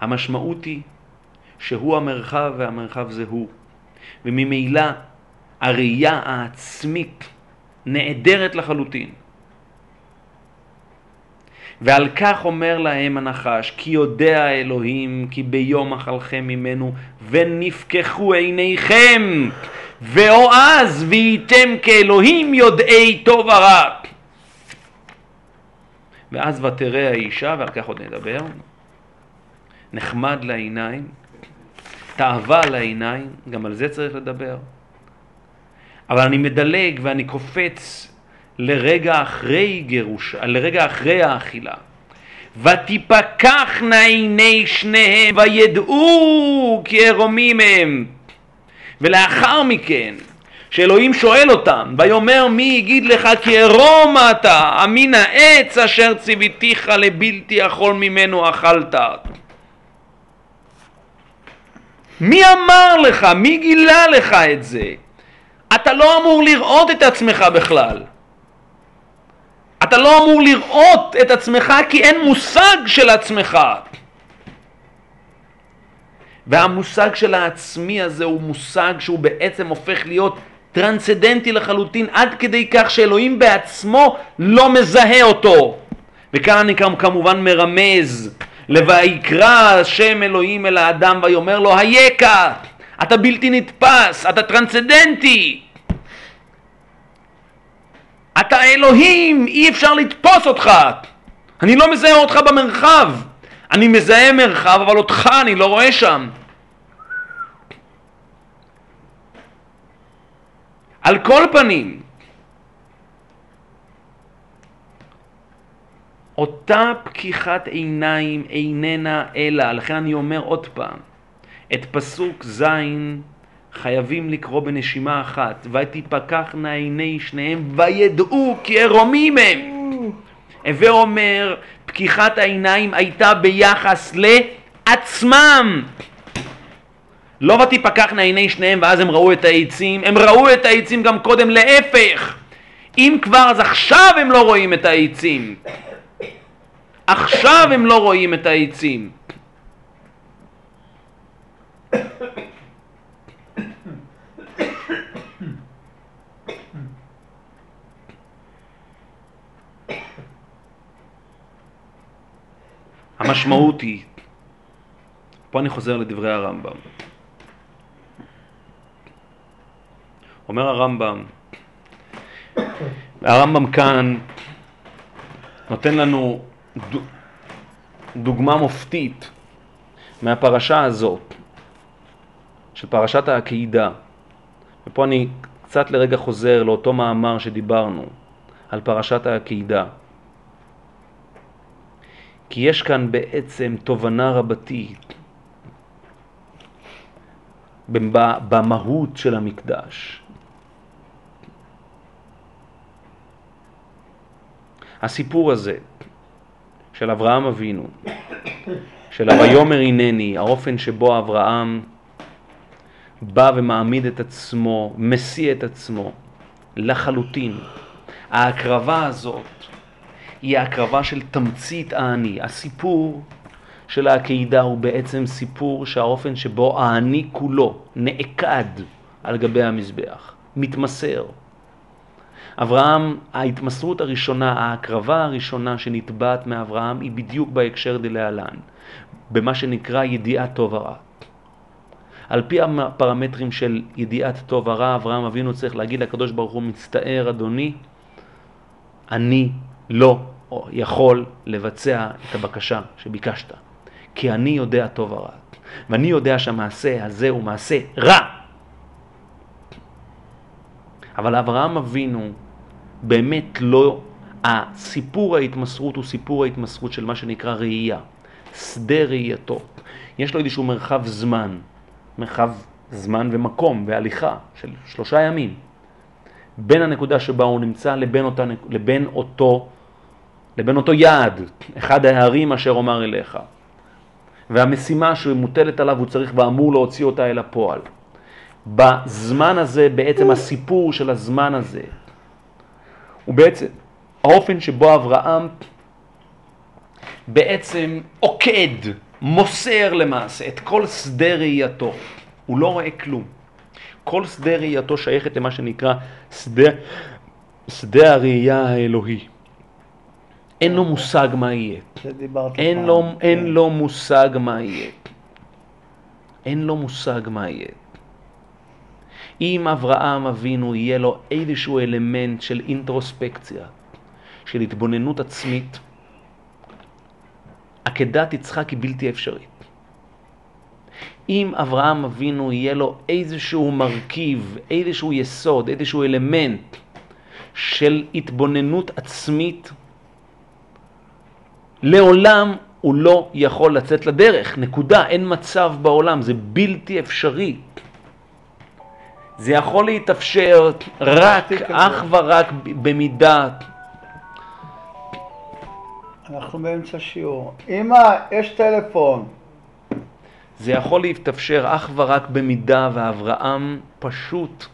המשמעות היא שהוא המרחב והמרחב זה הוא, וממילא הראייה העצמית נעדרת לחלוטין. ועל כך אומר להם הנחש, כי יודע האלוהים, כי ביום אכלכם ממנו, ונפקחו עיניכם, ואו אז והייתם כאלוהים יודעי טוב ורע. ואז ותראה האישה, ועל כך עוד נדבר, נחמד לעיניים, תאווה לעיניים, גם על זה צריך לדבר. אבל אני מדלג ואני קופץ לרגע אחרי גירוש, לרגע אחרי האכילה. ותפקחנה עיני שניהם וידעו כי ערומים הם. ולאחר מכן, שאלוהים שואל אותם, ויאמר מי יגיד לך כי ערום אתה, אמין העץ אשר ציוויתיך לבלתי אכול ממנו אכלת. מי אמר לך? מי גילה לך את זה? אתה לא אמור לראות את עצמך בכלל. אתה לא אמור לראות את עצמך כי אין מושג של עצמך. והמושג של העצמי הזה הוא מושג שהוא בעצם הופך להיות טרנסצדנטי לחלוטין עד כדי כך שאלוהים בעצמו לא מזהה אותו. וכאן אני כמובן מרמז ל"ויקרא השם אלוהים אל האדם ויאמר לו הייקה אתה בלתי נתפס, אתה טרנסצדנטי. אתה אלוהים, אי אפשר לתפוס אותך. אני לא מזהה אותך במרחב. אני מזהה מרחב, אבל אותך אני לא רואה שם. על כל פנים, אותה פקיחת עיניים איננה אלא, לכן אני אומר עוד פעם, את פסוק ז' חייבים לקרוא בנשימה אחת, ותפקחנה עיני שניהם וידעו כי ערומים הם. הווה אומר, פקיחת העיניים הייתה ביחס לעצמם. לא ותפקחנה עיני שניהם ואז הם ראו את העצים, הם ראו את העצים גם קודם להפך. אם כבר אז עכשיו הם לא רואים את העצים. עכשיו הם לא רואים את העצים. המשמעות היא, פה אני חוזר לדברי הרמב"ם. אומר הרמב"ם, הרמב"ם כאן נותן לנו דוגמה מופתית מהפרשה הזאת, של פרשת העקידה. ופה אני קצת לרגע חוזר לאותו מאמר שדיברנו על פרשת העקידה. כי יש כאן בעצם תובנה רבתי במהות של המקדש. הסיפור הזה של אברהם אבינו, של הויאמר הנני, האופן שבו אברהם בא ומעמיד את עצמו, משיא את עצמו לחלוטין. ההקרבה הזאת היא ההקרבה של תמצית האני. הסיפור של העקידה הוא בעצם סיפור שהאופן שבו האני כולו נעקד על גבי המזבח, מתמסר. אברהם, ההתמסרות הראשונה, ההקרבה הראשונה שנתבעת מאברהם היא בדיוק בהקשר דלהלן, במה שנקרא ידיעת טוב ורע. על פי הפרמטרים של ידיעת טוב ורע, אברהם אבינו צריך להגיד לקדוש ברוך הוא, מצטער אדוני, אני לא יכול לבצע את הבקשה שביקשת, כי אני יודע טוב ורע, ואני יודע שהמעשה הזה הוא מעשה רע. אבל אברהם אבינו באמת לא, הסיפור ההתמסרות הוא סיפור ההתמסרות של מה שנקרא ראייה, שדה ראייתו. יש לו איזשהו מרחב זמן, מרחב זמן ומקום והליכה של שלושה ימים, בין הנקודה שבה הוא נמצא לבין, אותה, לבין, אותו, לבין אותו יעד, אחד ההרים אשר אומר אליך. והמשימה שמוטלת עליו הוא צריך ואמור להוציא אותה אל הפועל. בזמן הזה, בעצם הסיפור של הזמן הזה, הוא בעצם האופן שבו אברהם בעצם עוקד, מוסר למעשה את כל שדה ראייתו. הוא לא רואה כלום. כל שדה ראייתו שייכת למה שנקרא שדה, שדה הראייה האלוהי. אין לו מושג מה יהיה. אין לו, אין כן. לו מושג מה יהיה. אין לו מושג מה יהיה. אם אברהם אבינו יהיה לו איזשהו אלמנט של אינטרוספקציה, של התבוננות עצמית, עקדת יצחק היא בלתי אפשרית. אם אברהם אבינו יהיה לו איזשהו מרכיב, איזשהו יסוד, איזשהו אלמנט של התבוננות עצמית, לעולם הוא לא יכול לצאת לדרך, נקודה, אין מצב בעולם, זה בלתי אפשרי. זה יכול להתאפשר רק, אך ורק במידה. אנחנו באמצע שיעור. אמא, יש טלפון. זה יכול להתאפשר אך ורק במידה ואברהם פשוט,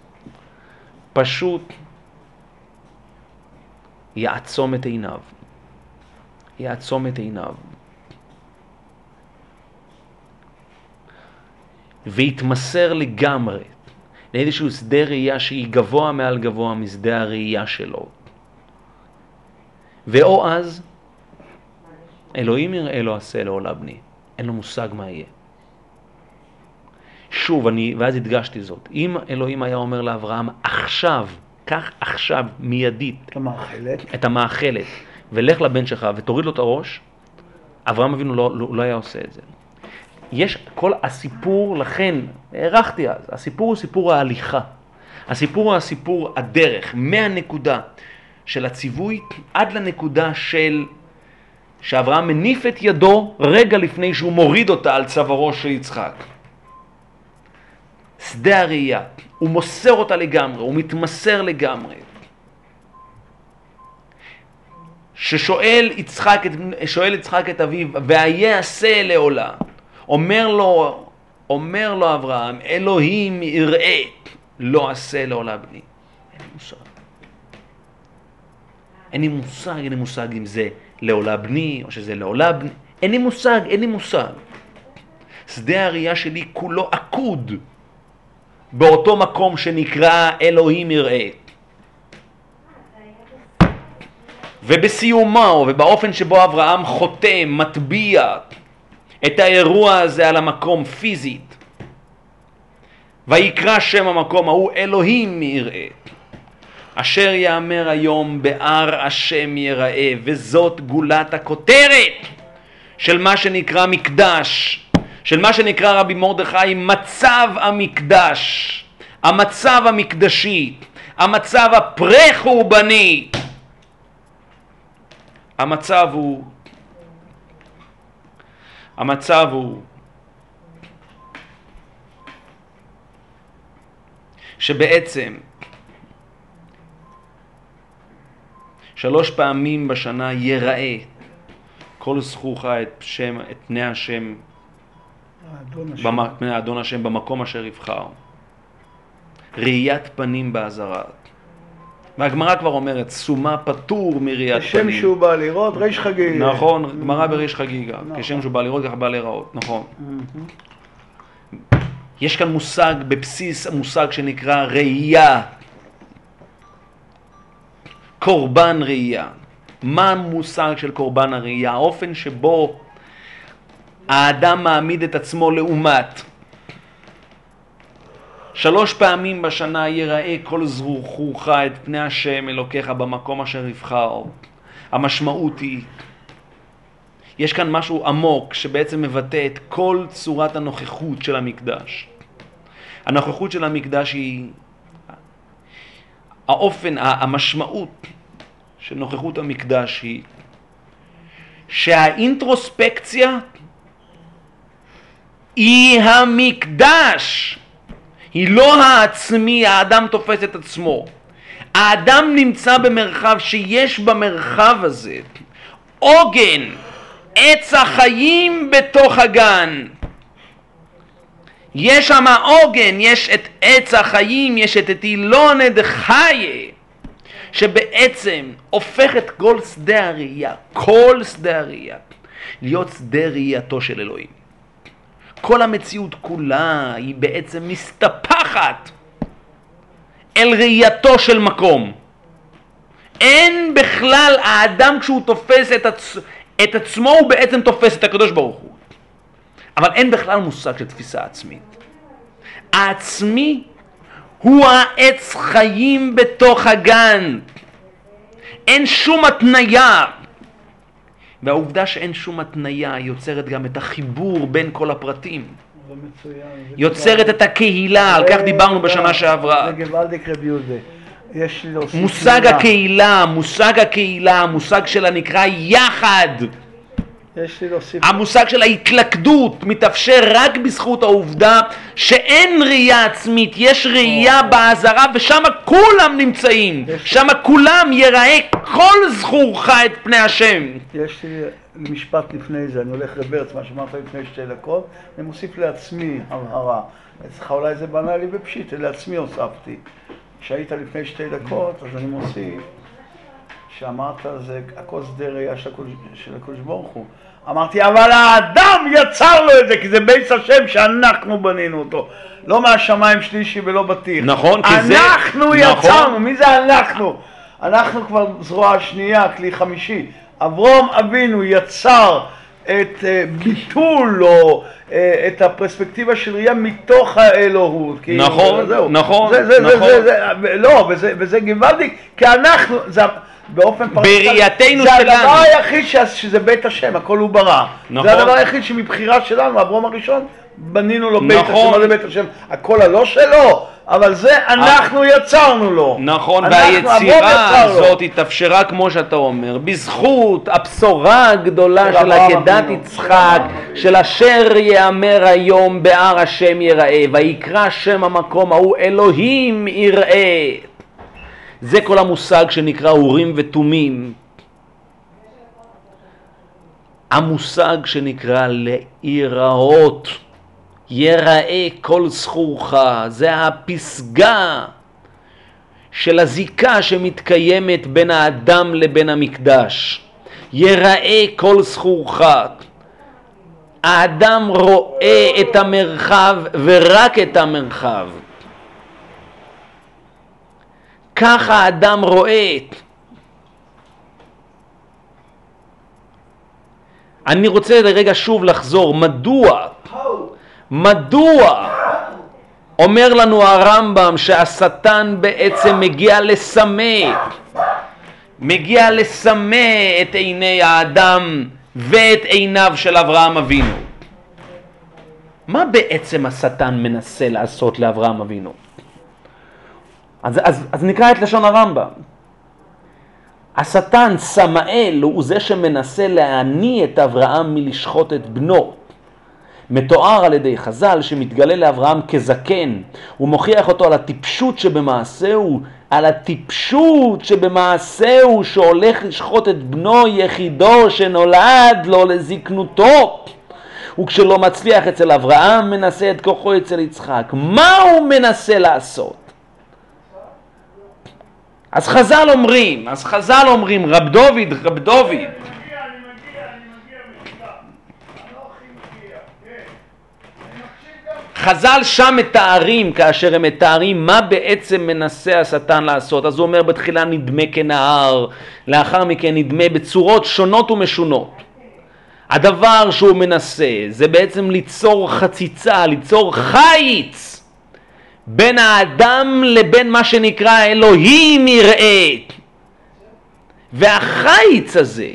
פשוט יעצום את עיניו. יעצום את עיניו. ויתמסר לגמרי לאיזשהו שדה ראייה שהיא גבוה מעל גבוה משדה הראייה שלו. ואו אז, אלוהים יראה לו עשה לעולה בני, אין לו מושג מה יהיה. שוב, אני, ואז הדגשתי זאת, אם אלוהים היה אומר לאברהם, עכשיו, קח עכשיו, מיידית, את המאכלת. את המאכלת, ולך לבן שלך ותוריד לו את הראש, אברהם אבינו לא, לא, לא היה עושה את זה. יש כל הסיפור, לכן, הערכתי אז, הסיפור הוא סיפור ההליכה. הסיפור הוא הסיפור הדרך, מהנקודה של הציווי עד לנקודה של שאברהם מניף את ידו רגע לפני שהוא מוריד אותה על צווארו של יצחק. שדה הראייה, הוא מוסר אותה לגמרי, הוא מתמסר לגמרי. ששואל יצחק, את- שואל יצחק את אביו, והיה עשה לעולה. אומר לו, אומר לו אברהם, אלוהים יראה, לא עשה לעולה בני. אין לי מושג. אין לי מושג, אין לי מושג אם זה לעולה בני, או שזה לעולה בני. אין לי מושג, אין לי מושג. שדה הראייה שלי כולו עקוד באותו מקום שנקרא אלוהים יראה. ובסיומו ובאופן שבו אברהם חותם, מטביע את האירוע הזה על המקום פיזית, ויקרא שם המקום ההוא אלוהים יראה. אשר יאמר היום בהר השם יראה, וזאת גולת הכותרת של מה שנקרא מקדש, של מה שנקרא רבי מרדכי מצב המקדש, המצב המקדשי, המצב הפרה-חורבני. המצב הוא, המצב הוא שבעצם שלוש פעמים בשנה יראה כל זכורך את, שם, את פני השם, פני האדון השם במקום אשר יבחר. ראיית פנים באזהרה. והגמרא כבר אומרת, סומה פטור מראיית כשם פנים. שהוא בא לראות, ריש חגיגה. נכון, גמרא בריש חגיגה. נכון. כשם שהוא בא לראות, ככה בא להיראות, נכון. מהמם. יש כאן מושג בבסיס המושג שנקרא ראייה. קורבן ראייה. מה המושג של קורבן הראייה? האופן שבו האדם מעמיד את עצמו לעומת. שלוש פעמים בשנה יראה כל זרוחוך את פני השם אלוקיך במקום אשר יבחר. המשמעות היא, יש כאן משהו עמוק שבעצם מבטא את כל צורת הנוכחות של המקדש. הנוכחות של המקדש היא האופן, המשמעות של נוכחות המקדש היא שהאינטרוספקציה היא המקדש, היא לא העצמי, האדם תופס את עצמו. האדם נמצא במרחב שיש במרחב הזה עוגן, עץ החיים בתוך הגן. יש שם עוגן, יש את עץ החיים, יש את אילונה דחייה, שבעצם הופך את כל שדה הראייה, כל שדה הראייה, להיות שדה ראייתו של אלוהים. כל המציאות כולה היא בעצם מסתפחת אל ראייתו של מקום. אין בכלל, האדם כשהוא תופס את, עצ... את עצמו הוא בעצם תופס את הקדוש ברוך הוא. אבל אין בכלל מושג של תפיסה עצמית. העצמי הוא העץ חיים בתוך הגן. אין שום התניה. והעובדה שאין שום התניה יוצרת גם את החיבור בין כל הפרטים. יוצרת את הקהילה, על כך דיברנו בשנה שעברה. לי להוסיף מושג. הקהילה, מושג הקהילה, המושג שלה נקרא יחד. יש לי להוסיף... המושג של ההתלכדות מתאפשר רק בזכות העובדה שאין ראייה עצמית, יש ראייה באזהרה ושם כולם נמצאים, שם כולם יראה כל זכורך את פני השם. יש לי משפט לפני זה, אני הולך רוורס, מה שאמרת לפני שתי דקות, אני מוסיף לעצמי הבהרה. אצלך אולי זה בנה לי בפשיט, לעצמי הוספתי. כשהיית לפני שתי דקות, אז אני מוסיף, שאמרת זה הכל שדה ראייה של הקדוש ברוך הוא. אמרתי, אבל האדם יצר לו את זה, כי זה בייס השם שאנחנו בנינו אותו. לא מהשמיים שלישי ולא בטיח. נכון, כי זה- אנחנו נכון. יצרנו, מי זה אנחנו? אנחנו כבר זרוע שנייה, כלי חמישי. אברום אבינו יצר את אה, ביטול או אה, את הפרספקטיבה של ראייה מתוך האלוהות. נכון, זהו. נכון, זה, זה, נכון. זה, זה, זה, לא, וזה, וזה גוואלדי, כי אנחנו, זה, באופן פרטי, בראייתנו זה שלנו. הדבר היחיד ש, שזה בית השם, הכל הוא ברא. נכון. זה הדבר היחיד שמבחירה שלנו, אברום הראשון, בנינו לו בית נכון. השם, מה זה בית השם? הכל הלא שלו, אבל זה אנחנו יצרנו לו. נכון, אנחנו, והיצירה. הזאת התאפשרה, כמו שאתה אומר, בזכות הבשורה הגדולה של עקדת. יצחק, של אשר יאמר היום בהר השם יראה, ויקרא שם המקום ההוא אלוהים יראה. זה כל המושג שנקרא אורים ותומים. המושג שנקרא להיראות, יראה כל זכורך, זה הפסגה של הזיקה שמתקיימת בין האדם לבין המקדש. יראה כל זכורך. האדם רואה את המרחב ורק את המרחב. ככה האדם רואה. אני רוצה לרגע שוב לחזור, מדוע? מדוע אומר לנו הרמב"ם שהשטן בעצם מגיע לסמא, מגיע לסמא את עיני האדם ואת עיניו של אברהם אבינו. מה בעצם השטן מנסה לעשות לאברהם אבינו? אז, אז, אז נקרא את לשון הרמב"ם. השטן, סמאל, הוא זה שמנסה להניא את אברהם מלשחוט את בנו. מתואר על ידי חז"ל שמתגלה לאברהם כזקן, הוא מוכיח אותו על הטיפשות שבמעשהו, על הטיפשות שבמעשהו שהולך לשחוט את בנו יחידו שנולד לו לזקנותו. וכשלא מצליח אצל אברהם מנסה את כוחו אצל יצחק. מה הוא מנסה לעשות? אז חז"ל אומרים, אז חז"ל אומרים, רב דוד, רב דוד, חז"ל שם מתארים, כאשר הם מתארים מה בעצם מנסה השטן לעשות. אז הוא אומר בתחילה נדמה כנהר, לאחר מכן נדמה בצורות שונות ומשונות. הדבר שהוא מנסה זה בעצם ליצור חציצה, ליצור חיץ בין האדם לבין מה שנקרא אלוהים יראה. והחיץ הזה,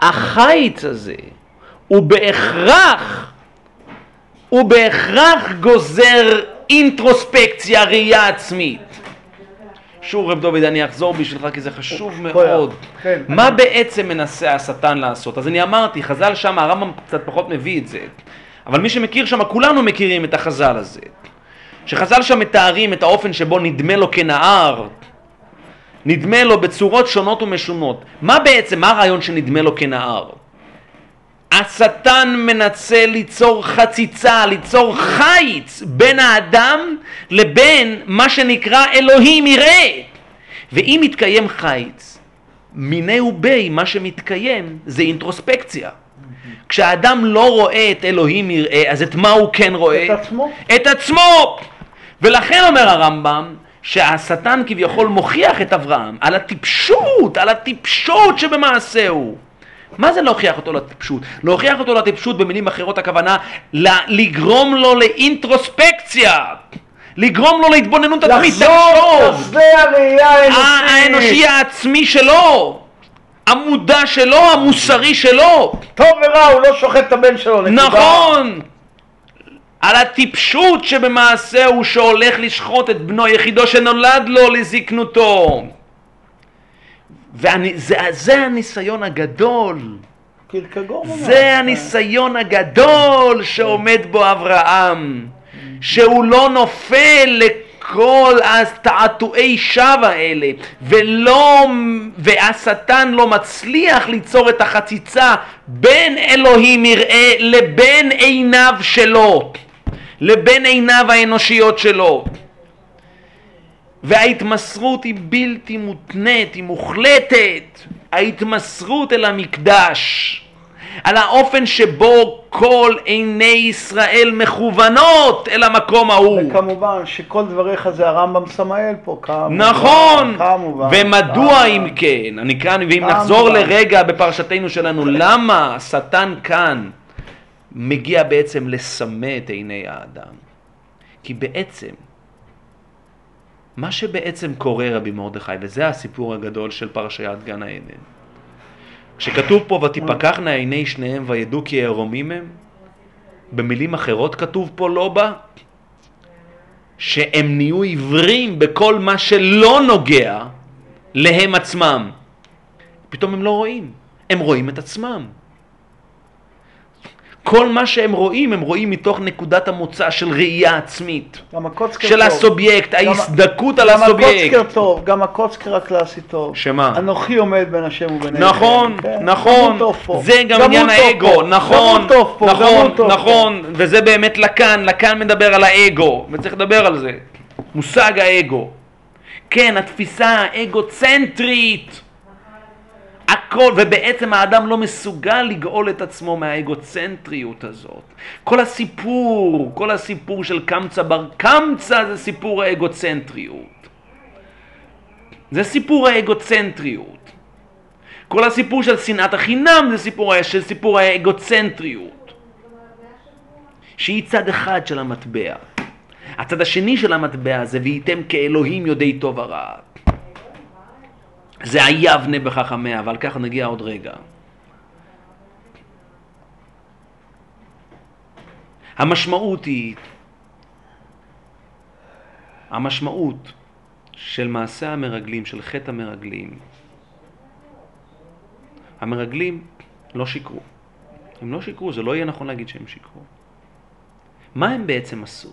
החיץ הזה, הוא בהכרח הוא בהכרח גוזר אינטרוספקציה, ראייה עצמית. שוב רב דוד, אני אחזור בשבילך כי זה חשוב מאוד. כן. מה בעצם מנסה השטן לעשות? אז אני אמרתי, חז"ל שם, הרמב"ם קצת פחות מביא את זה, אבל מי שמכיר שם, כולנו מכירים את החז"ל הזה. שחז"ל שם מתארים את האופן שבו נדמה לו כנהר, נדמה לו בצורות שונות ומשונות. מה בעצם, מה הרעיון שנדמה לו כנהר? השטן מנסה ליצור חציצה, ליצור חיץ בין האדם לבין מה שנקרא אלוהים יראה. ואם מתקיים חיץ, מיני ובי מה שמתקיים זה אינטרוספקציה. כשהאדם לא רואה את אלוהים יראה, אז את מה הוא כן רואה? את עצמו. את עצמו! ולכן אומר הרמב"ם, שהשטן כביכול מוכיח את אברהם על הטיפשות, על הטיפשות שבמעשהו. מה זה להוכיח אותו לטיפשות? להוכיח אותו לטיפשות במילים אחרות הכוונה לגרום לו לאינטרוספקציה, לגרום לו להתבוננות עצמית, לחזור תחשוב, לשדה הראייה האנושית. האנושי העצמי שלו, המודע שלו, המוסרי שלו, טוב ורע, הוא לא שוחט את הבן שלו, נקודה. נכון, על הטיפשות שבמעשהו שהולך לשחוט את בנו יחידו שנולד לו לזקנותו. וזה זה הניסיון הגדול. זה הניסיון הגדול שעומד בו אברהם, שהוא לא נופל לכל התעתועי שווא האלה, ולא, והשטן לא מצליח ליצור את החציצה בין אלוהים יראה לבין עיניו שלו, לבין עיניו האנושיות שלו. וההתמסרות היא בלתי מותנית, היא מוחלטת. ההתמסרות אל המקדש, על האופן שבו כל עיני ישראל מכוונות אל המקום ההוא. וכמובן שכל דבריך זה הרמב"ם סמאל פה, כמובן. נכון, כמובן. ומדוע כמובן. אם כן, אני כאן, ואם כמובן. נחזור לרגע בפרשתנו שלנו, למה השטן כאן מגיע בעצם לסמא את עיני האדם? כי בעצם, מה שבעצם קורה רבי מרדכי, וזה הסיפור הגדול של פרשיית גן העדן, כשכתוב פה ותפקחנה עיני שניהם וידעו כי ערומים הם, במילים אחרות כתוב פה לא בא, שהם נהיו עיוורים בכל מה שלא נוגע להם עצמם. פתאום הם לא רואים, הם רואים את עצמם. כל מה שהם רואים, הם רואים מתוך נקודת המוצא של ראייה עצמית, גם הקוצקר של טוב. הסובייקט, גם- ההזדכות על גם הסובייקט. הקוצקר טוב, גם הקוצקר הקלאסי טוב. שמה? אנוכי עומד בין השם ובין העבר. נכון, כן? נכון, גם הוא טוב פה. זה גם הוא עניין האגו, פה. נכון, גם פה, גם נכון, טוב נכון, וזה באמת לקאן, לקאן מדבר על האגו, וצריך לדבר על זה, מושג האגו. כן, התפיסה האגוצנטרית, הכל, ובעצם האדם לא מסוגל לגאול את עצמו מהאגוצנטריות הזאת. כל הסיפור, כל הסיפור של קמצא בר קמצא זה סיפור האגוצנטריות. זה סיפור האגוצנטריות. כל הסיפור של שנאת החינם זה סיפור, של סיפור האגוצנטריות. שהיא צד אחד של המטבע. הצד השני של המטבע זה והייתם כאלוהים יודעי טוב ורע. זה היבנה בחכמיה, ועל כך נגיע עוד רגע. המשמעות היא, המשמעות של מעשה המרגלים, של חטא המרגלים, המרגלים לא שיקרו. הם לא שיקרו, זה לא יהיה נכון להגיד שהם שיקרו. מה הם בעצם עשו?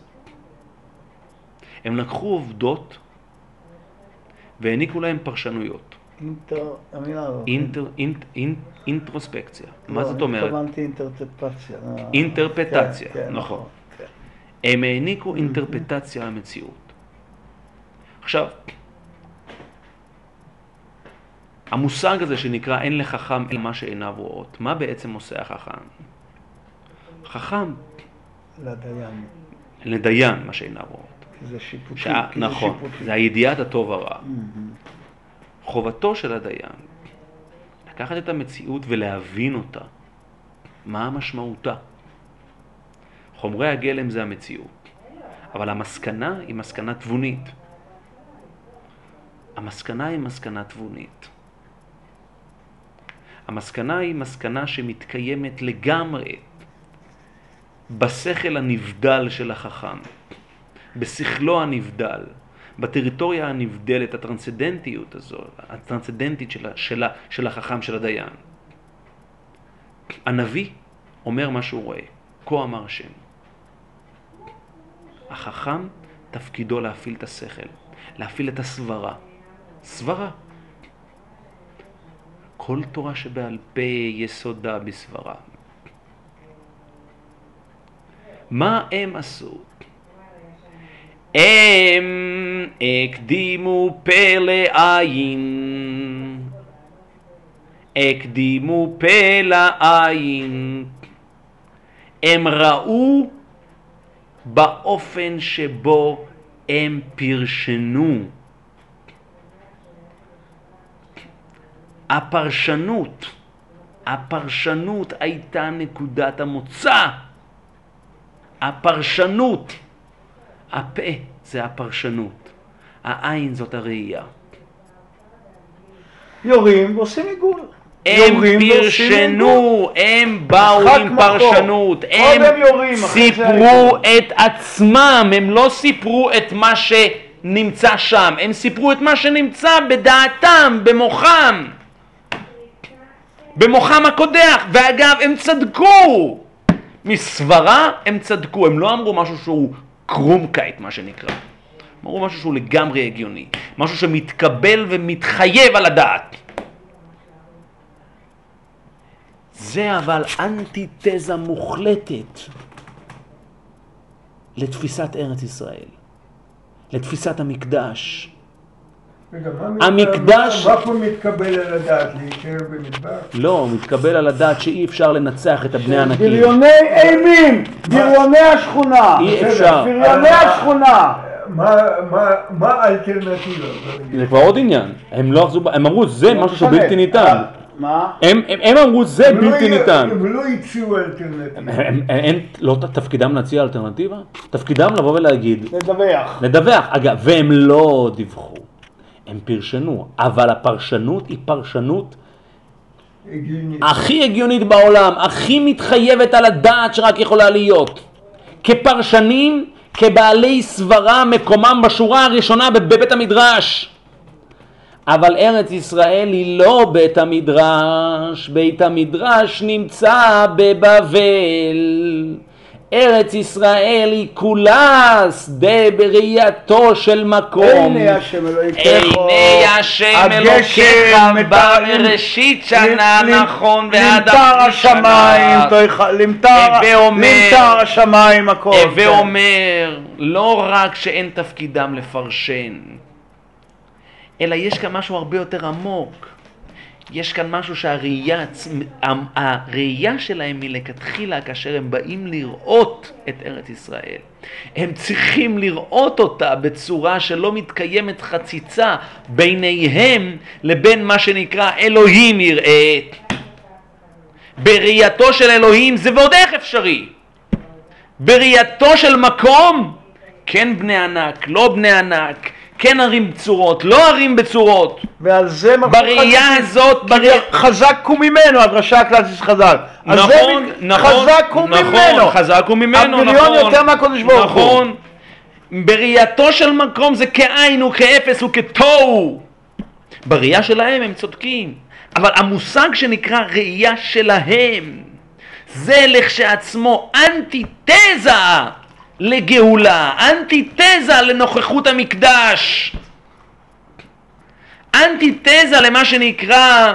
הם לקחו עובדות והעניקו להם פרשנויות. אינטרוספקציה. מה לא, זאת אני אומרת? התכוונתי אינטרפטציה. אינטרפטציה, כן, כן, נכון. כן. הם העניקו אינטרפטציה למציאות. עכשיו, המושג הזה שנקרא אין לחכם אלא מה שעיניו רואות, מה בעצם עושה החכם? חכם לדיין. לדיין מה שעיניו רואות. זה שיפוטי. שעה, כי זה נכון, שיפוטי. זה הידיעת הטוב הרע. מהמם. חובתו של הדיין לקחת את המציאות ולהבין אותה. מה משמעותה? חומרי הגלם זה המציאות, אבל המסקנה היא מסקנה תבונית. המסקנה היא מסקנה תבונית. המסקנה היא מסקנה שמתקיימת לגמרי בשכל הנבדל של החכם, בשכלו הנבדל, בטריטוריה הנבדלת, הטרנסצדנטיות הזו, הטרנסצדנטית של, של, של החכם, של הדיין. הנביא אומר מה שהוא רואה, כה אמר השם. החכם תפקידו להפעיל את השכל, להפעיל את הסברה. סברה. כל תורה שבעל פה יסודה בסברה. מה הם עשו? הם הקדימו פה לעין, הקדימו פה לעין. הם ראו באופן שבו הם פרשנו. הפרשנות, הפרשנות הייתה נקודת המוצא. הפרשנות. הפה זה הפרשנות. העין זאת הראייה. יורים ועושים עיגול. הם. פרשנו, הם באו עם. פרשנות, הם יורים, סיפרו. את עצמם, הם לא סיפרו את מה שנמצא שם, הם סיפרו את מה שנמצא בדעתם, במוחם, במוחם הקודח, ואגב, הם צדקו, מסברה הם צדקו, הם לא אמרו משהו שהוא קרומקייט, מה שנקרא. הם אמרו משהו שהוא לגמרי הגיוני, משהו שמתקבל ומתחייב על הדעת. זה אבל אנטיתזה מוחלטת לתפיסת ארץ ישראל, לתפיסת המקדש. המקדש- מה פה מתקבל על הדעת? להישאר במדבר? לא, מתקבל על הדעת שאי אפשר לנצח את הבני ענקים. בריוני אימים, בריוני השכונה, אי אפשר. בריוני השכונה. מה- מה- מה האלטרנטיבה? זה כבר עוד עניין. הם לא אחזו, הם אמרו זה משהו שהוא בלתי ניתן. מה? הם, הם, הם אמרו זה הם לא בלתי ניתן. הם לא הציעו אלטרנטיבה. הם- לא תפקידם להציע אלטרנטיבה? תפקידם לבוא ולהגיד, לדווח. לדווח. אגב, והם לא דיווחו, הם פרשנו, אבל הפרשנות היא פרשנות הגיוני. הכי הגיונית בעולם, הכי מתחייבת על הדעת שרק יכולה להיות. כפרשנים, כבעלי סברה, מקומם בשורה הראשונה בבית המדרש. אבל ארץ ישראל היא לא בית המדרש, בית המדרש נמצא בבבל. ארץ ישראל היא כולה שדה בראייתו של מקום. עיני השם אלוהיכך. עיני השם אלוקיך בראשית שנה נכון ועד השמיים, שנה. למטר השמיים הכל. הווה כן. אומר, לא רק שאין תפקידם לפרשן, אלא יש כאן משהו הרבה יותר עמוק. יש כאן משהו שהראייה, הראייה שלהם מלכתחילה, כאשר הם באים לראות את ארץ ישראל, הם צריכים לראות אותה בצורה שלא מתקיימת חציצה ביניהם לבין מה שנקרא אלוהים יראה. בראייתו של אלוהים זה ועוד איך אפשרי. בראייתו של מקום, כן בני ענק, לא בני ענק, כן ערים בצורות, לא ערים בצורות. ועל זה מרחוק בראייה הזאת, בראייה... חזק הוא ממנו, הדרשה הקלאסית חז"ל. על זה נכון, נכון, חזק הוא נכון, ממנו. חזק הוא ממנו, נכון. יותר מהקדוש ברוך הוא. נכון. בראייתו של מקום זה כאין הוא כאפס הוא כתוהו. בראייה שלהם הם צודקים, אבל המושג שנקרא ראייה שלהם זה לכשעצמו אנטיתזה לגאולה, אנטיתזה לנוכחות המקדש, אנטיתזה למה שנקרא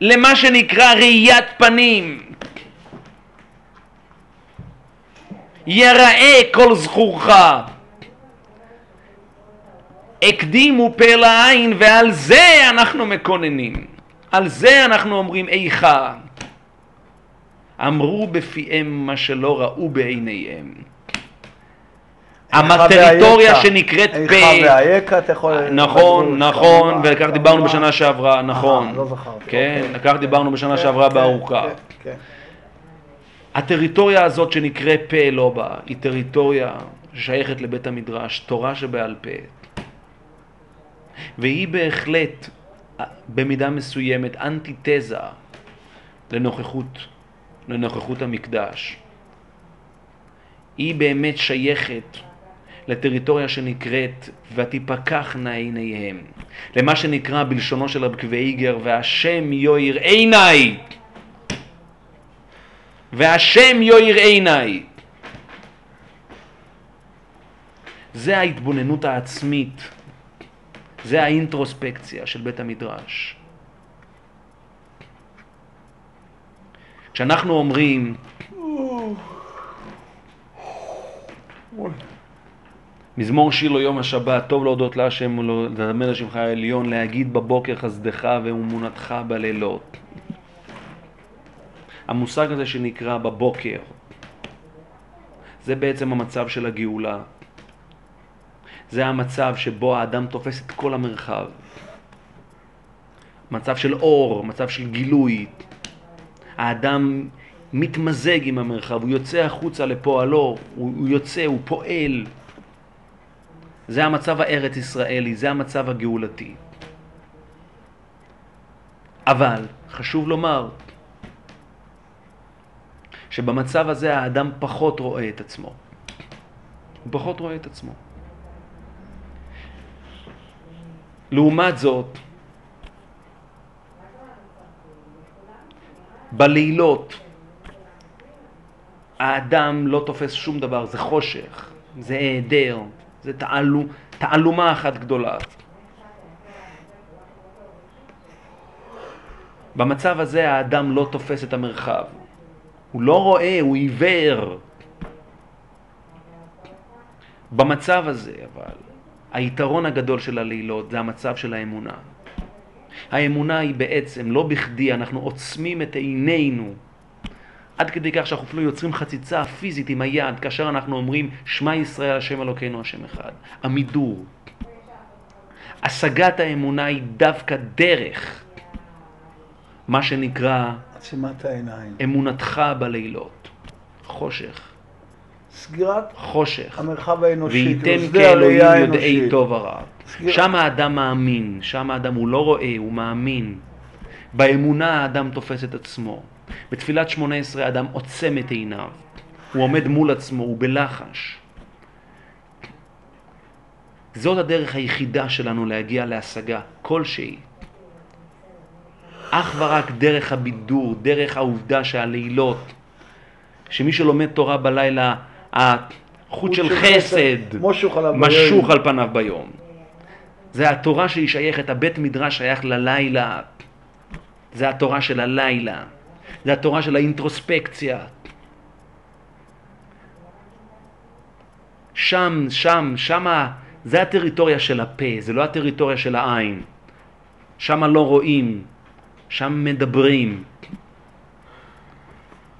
למה שנקרא ראיית פנים. יראה כל זכורך. הקדימו פה לעין ועל זה אנחנו מקוננים. על זה אנחנו אומרים איכה. אמרו בפיהם מה שלא ראו בעיניהם. המטריטוריה ואיכה. שנקראת איכה פה. ואייקה, אתה יכול... נכון, נכון, אה, וכך דיברנו בשנה שעברה, נכון. לא זכרתי. כן, אוקיי. כך דיברנו בשנה שעברה כן, בארוכה. כן, כן. הטריטוריה הזאת שנקראת פה אלובה, היא טריטוריה ששייכת לבית המדרש, תורה שבעל פה. והיא בהחלט, במידה מסוימת, אנטיתזה לנוכחות, לנוכחות המקדש. היא באמת שייכת לטריטוריה שנקראת ותפקחנה עיניהם, למה שנקרא בלשונו של רב קוויגר, והשם יויר עיניי. והשם יויר עיניי. זה ההתבוננות העצמית, זה האינטרוספקציה של בית המדרש. כשאנחנו אומרים מזמור שירו יום השבת, טוב להודות להשם ולזמר לשמך העליון, להגיד בבוקר חסדך ואמונתך בלילות. המושג הזה שנקרא בבוקר, זה בעצם המצב של הגאולה. זה המצב שבו האדם תופס את כל המרחב. מצב של אור, מצב של גילוי. האדם מתמזג עם המרחב, הוא יוצא החוצה לפועלו, הוא, הוא יוצא, הוא פועל. זה המצב הארץ ישראלי, זה המצב הגאולתי. אבל חשוב לומר שבמצב הזה האדם פחות רואה את עצמו. הוא פחות רואה את עצמו. לעומת זאת, בלילות האדם לא תופס שום דבר, זה חושך, זה היעדר, זה תעלו, תעלומה אחת גדולה. במצב הזה האדם לא תופס את המרחב. הוא לא רואה, הוא עיוור. במצב הזה, אבל, היתרון הגדול של הלילות זה המצב של האמונה. האמונה היא בעצם, לא בכדי, אנחנו עוצמים את עינינו עד כדי כך שאנחנו אפילו יוצרים חציצה פיזית עם היד כאשר אנחנו אומרים שמע ישראל השם אלוקינו השם אחד. עמידור. השגת האמונה היא דווקא דרך מה שנקרא עצימת העיניים. אמונתך בלילות. חושך. סגירת חושך. המרחב האנושי. וייתן כאלוהים יודעי. טוב ורע. שם האדם מאמין, שם האדם הוא לא רואה, הוא מאמין. באמונה האדם תופס את עצמו. בתפילת שמונה עשרה האדם עוצם את עיניו. הוא עומד מול עצמו, הוא בלחש. זאת הדרך היחידה שלנו להגיע להשגה כלשהי. אך ורק דרך הבידור, דרך העובדה שהלילות, שמי שלומד תורה בלילה, החוט של חסד משוך. על פניו ביום. זה התורה שהיא שייכת, הבית מדרש שייך ללילה. זה התורה של הלילה. זה התורה של האינטרוספקציה. שם, שם, שמה, זה הטריטוריה של הפה, זה לא הטריטוריה של העין. שם לא רואים, שם מדברים.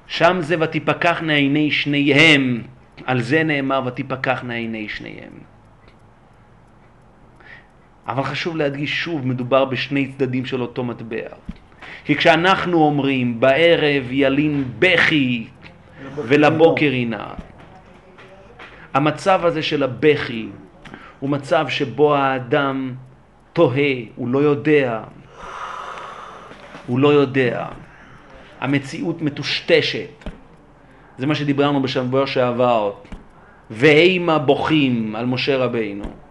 שם זה ותפקחנה עיני שניהם, על זה נאמר ותפקחנה עיני שניהם. אבל חשוב להדגיש שוב, מדובר בשני צדדים של אותו מטבע. כי כשאנחנו אומרים בערב ילין בכי ולבוקר ינע, המצב הזה של הבכי הוא מצב שבו האדם תוהה, הוא לא יודע, הוא לא יודע. המציאות מטושטשת. זה מה שדיברנו בשבוע שעבר. והימה בוכים על משה רבינו.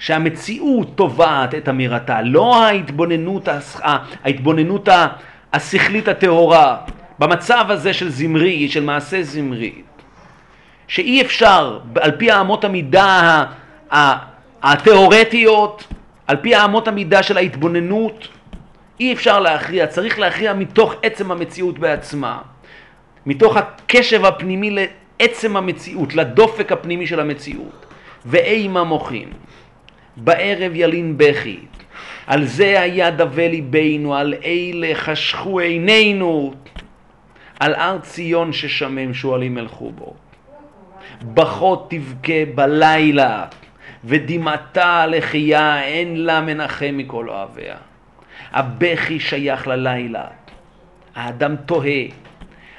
שהמציאות תובעת את אמירתה, לא ההתבוננות, ההתבוננות השכלית הטהורה, במצב הזה של זמרי, של מעשה זמרי, שאי אפשר, על פי האמות המידה התיאורטיות, על פי האמות המידה של ההתבוננות, אי אפשר להכריע, צריך להכריע מתוך עצם המציאות בעצמה, מתוך הקשב הפנימי לעצם המציאות, לדופק הפנימי של המציאות. ואימה מוחים, בערב ילין בכי, על זה היה דווה ליבנו, על אלה חשכו עינינו, על הר ציון ששמם שועלים ילכו בו. בכות תבכה בלילה, ודמעתה לחייה אין לה מנחם מכל אוהביה. הבכי שייך ללילה. האדם תוהה.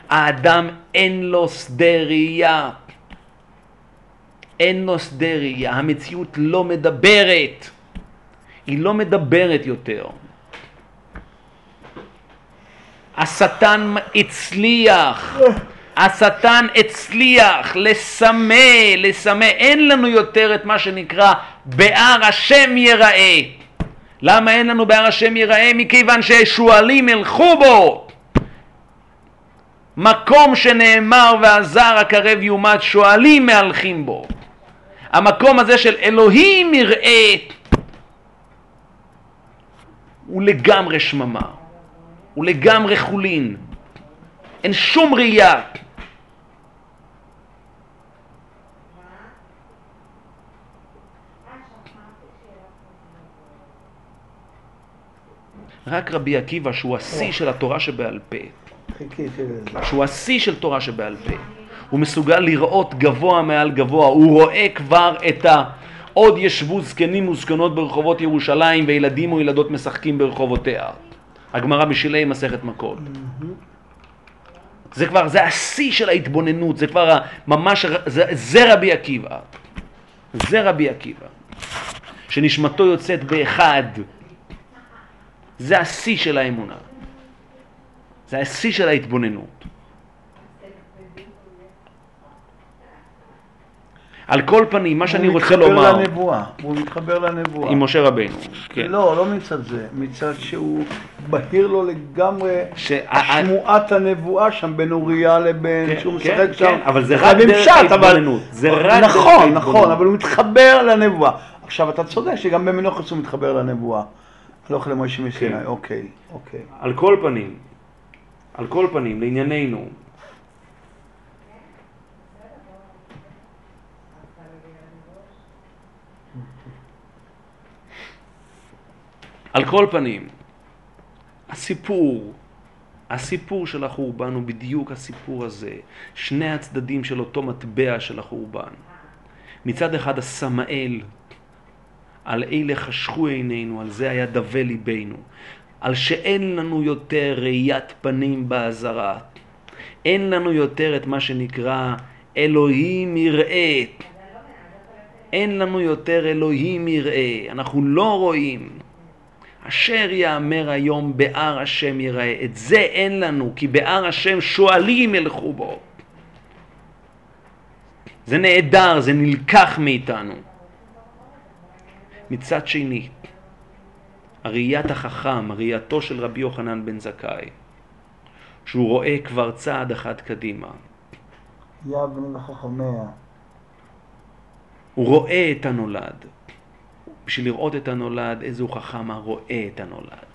האדם אין לו שדה ראייה. אין ראייה. המציאות לא מדברת. היא לא מדברת יותר. השטן הצליח, השטן הצליח לסמא, לסמא, אין לנו יותר את מה שנקרא בהר השם ייראה. למה אין לנו בהר השם ייראה? מכיוון ששועלים ילכו בו. מקום שנאמר והזר הקרב יומד, שועלים מהלכים בו. המקום הזה של אלוהים יראה הוא לגמרי שממה, הוא לגמרי חולין, אין שום ראייה. רק רבי עקיבא, שהוא השיא של התורה שבעל פה. שהוא השיא של תורה שבעל פה, הוא מסוגל לראות גבוה מעל גבוה, הוא רואה כבר את ה... עוד ישבו זקנים וזקנות ברחובות ירושלים וילדים וילדות משחקים ברחובותיה. הגמרא בשלהי מסכת מכות. זה כבר, זה השיא של ההתבוננות, זה כבר ממש, זה, זה רבי עקיבא. זה רבי עקיבא. שנשמתו יוצאת באחד. זה השיא של האמונה. זה השיא של ההתבוננות. על כל פנים, מה שאני הוא רוצה מתחבר לומר, לנבואה, הוא מתחבר לנבואה. עם משה רבנו, כן. לא, לא מצד זה, מצד שהוא בהיר לו לגמרי שה- שמועת הנבואה שם בין אוריה לבין, כן, שהוא כן, משחק שם. כן, אבל זה רק דרך ההתבוננות. זה רק דרך נכון. נכון, אבל הוא מתחבר לנבואה. עכשיו, אתה צודק שגם במנוחס הוא מתחבר לנבואה. יכול למשה מסיני, כן. אוקיי, אוקיי. על כל פנים, על כל פנים, לענייננו, על כל פנים, הסיפור, הסיפור של החורבן הוא בדיוק הסיפור הזה, שני הצדדים של אותו מטבע של החורבן. מצד אחד הסמאל, על אלה חשכו עינינו, על זה היה דווה ליבנו, על שאין לנו יותר ראיית פנים באזהרה, אין לנו יותר את מה שנקרא אלוהים יראה, אין לנו יותר אלוהים יראה, אנחנו לא רואים. אשר יאמר היום בהר השם יראה. את זה אין לנו, כי בהר השם שואלים ילכו בו. זה נהדר, זה נלקח מאיתנו. מצד שני, הראיית החכם, ראייתו של רבי יוחנן בן זכאי, שהוא רואה כבר צעד אחד קדימה. יבנה וחכמיה. הוא רואה את הנולד. בשביל לראות את הנולד, איזה הוא חכם הרואה את הנולד.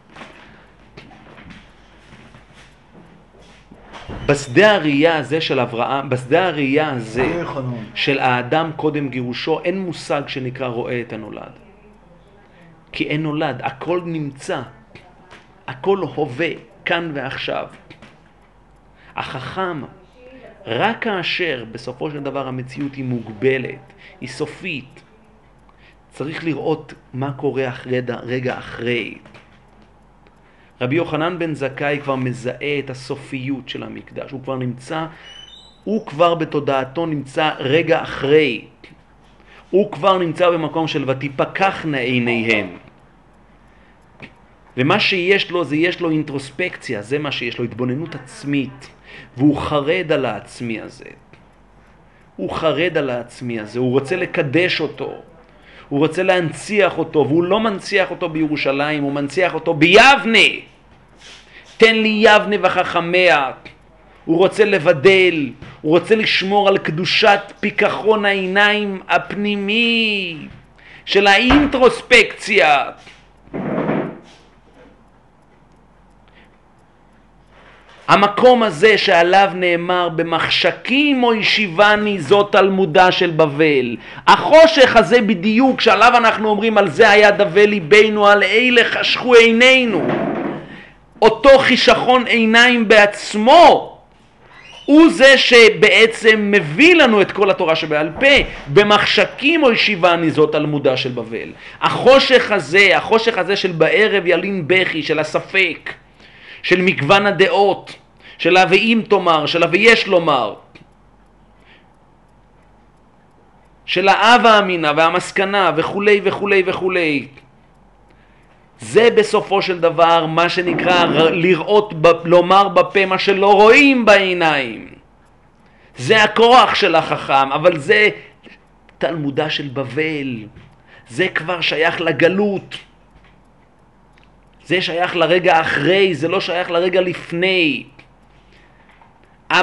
בשדה הראייה הזה של אברהם, בשדה הראייה הזה. של האדם קודם גירושו, אין מושג שנקרא רואה את הנולד. כי אין נולד, הכל נמצא, הכל הווה, כאן ועכשיו. החכם, רק כאשר בסופו של דבר המציאות היא מוגבלת, היא סופית, צריך לראות מה קורה אחרי, רגע אחרי. רבי יוחנן בן זכאי כבר מזהה את הסופיות של המקדש, הוא כבר נמצא, הוא כבר בתודעתו נמצא רגע אחרי. הוא כבר נמצא במקום של ותפקחנה עיניהם. ומה שיש לו זה יש לו אינטרוספקציה, זה מה שיש לו, התבוננות עצמית. והוא חרד על העצמי הזה. הוא חרד על העצמי הזה, הוא רוצה לקדש אותו. הוא רוצה להנציח אותו, והוא לא מנציח אותו בירושלים, הוא מנציח אותו ביבנה. תן לי יבנה וחכמיה. הוא רוצה לבדל, הוא רוצה לשמור על קדושת פיכחון העיניים הפנימי של האינטרוספקציה. המקום הזה שעליו נאמר במחשכים או ישיבני זאת תלמודה של בבל. החושך הזה בדיוק שעליו אנחנו אומרים על זה היה דווה ליבנו, על אלה חשכו עינינו. אותו חישכון עיניים בעצמו הוא זה שבעצם מביא לנו את כל התורה שבעל פה במחשכים או ישיבני זאת תלמודה של בבל. החושך הזה, החושך הזה של בערב ילין בכי, של הספק של מגוון הדעות, של ה"ואם תאמר", של ה"ויש לומר", של האב האמינה והמסקנה וכולי וכולי וכולי. זה בסופו של דבר מה שנקרא לראות, לומר בפה מה שלא רואים בעיניים. זה הכוח של החכם, אבל זה תלמודה של בבל. זה כבר שייך לגלות. זה שייך לרגע אחרי, זה לא שייך לרגע לפני.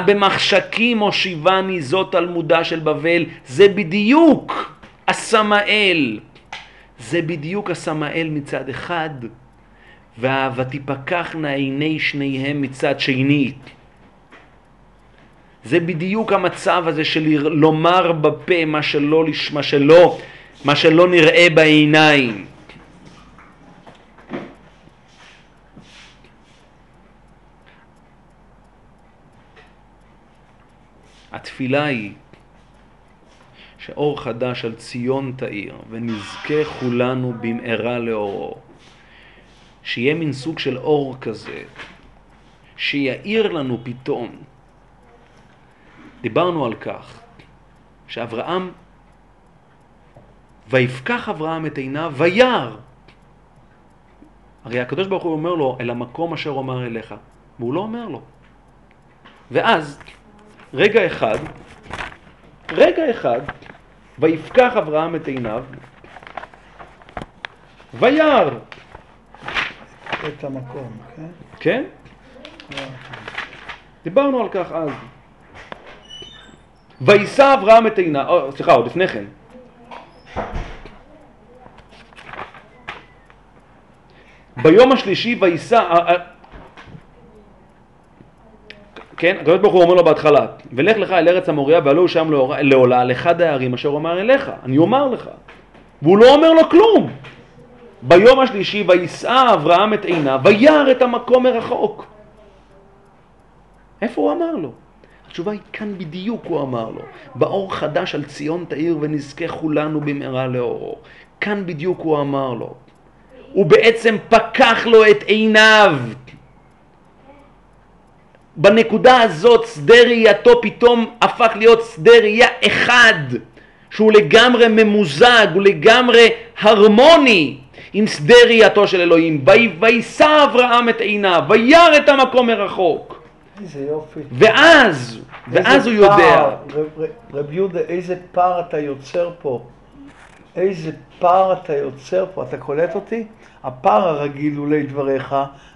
במחשכים הושיבני זאת תלמודה של בבל, זה בדיוק הסמאל. זה בדיוק הסמאל מצד אחד, וה"ותפקחנה עיני שניהם" מצד שני. זה בדיוק המצב הזה של לומר בפה מה שלא, מה שלא, מה שלא נראה בעיניים. התפילה היא שאור חדש על ציון תאיר, ונזכה כולנו במהרה לאורו. שיהיה מין סוג של אור כזה, שיאיר לנו פתאום. דיברנו על כך שאברהם, ויפקח אברהם את עיניו וירא. הרי הקדוש ברוך הוא אומר לו, אל המקום אשר אומר אליך, והוא לא אומר לו. ואז רגע אחד, רגע אחד, ויפקח אברהם את עיניו, וירא. את המקום, כן? כן? דיברנו על כך אז. וישא אברהם את עיניו, או, סליחה, עוד לפני כן. ביום השלישי וישא, כן, הקדוש ברוך הוא אומר לו בהתחלה, ולך לך אל ארץ המוריה ועלו שם לעולה על אחד הערים אשר אומר אליך, אני אומר לך. והוא לא אומר לו כלום. ביום השלישי ויישא אברהם את עיניו וירא את המקום מרחוק. איפה הוא אמר לו? התשובה היא כאן בדיוק הוא אמר לו. באור חדש על ציון תאיר ונזכה כולנו במהרה לאורו. כאן בדיוק הוא אמר לו. הוא בעצם פקח לו את עיניו. בנקודה הזאת שדה ראייתו פתאום הפך להיות שדה ראייה אחד, שהוא לגמרי ממוזג, הוא לגמרי הרמוני עם שדה ראייתו של אלוהים. "ויי- ויישא אברהם את עיניו, וירא את המקום מרחוק. איזה יופי. ואז, ואז הוא יודע. רב- רב יהודה, איזה פער אתה יוצר פה. איזה פער אתה יוצר פה. אתה קולט אותי? הפער הרגיל אולי דבריך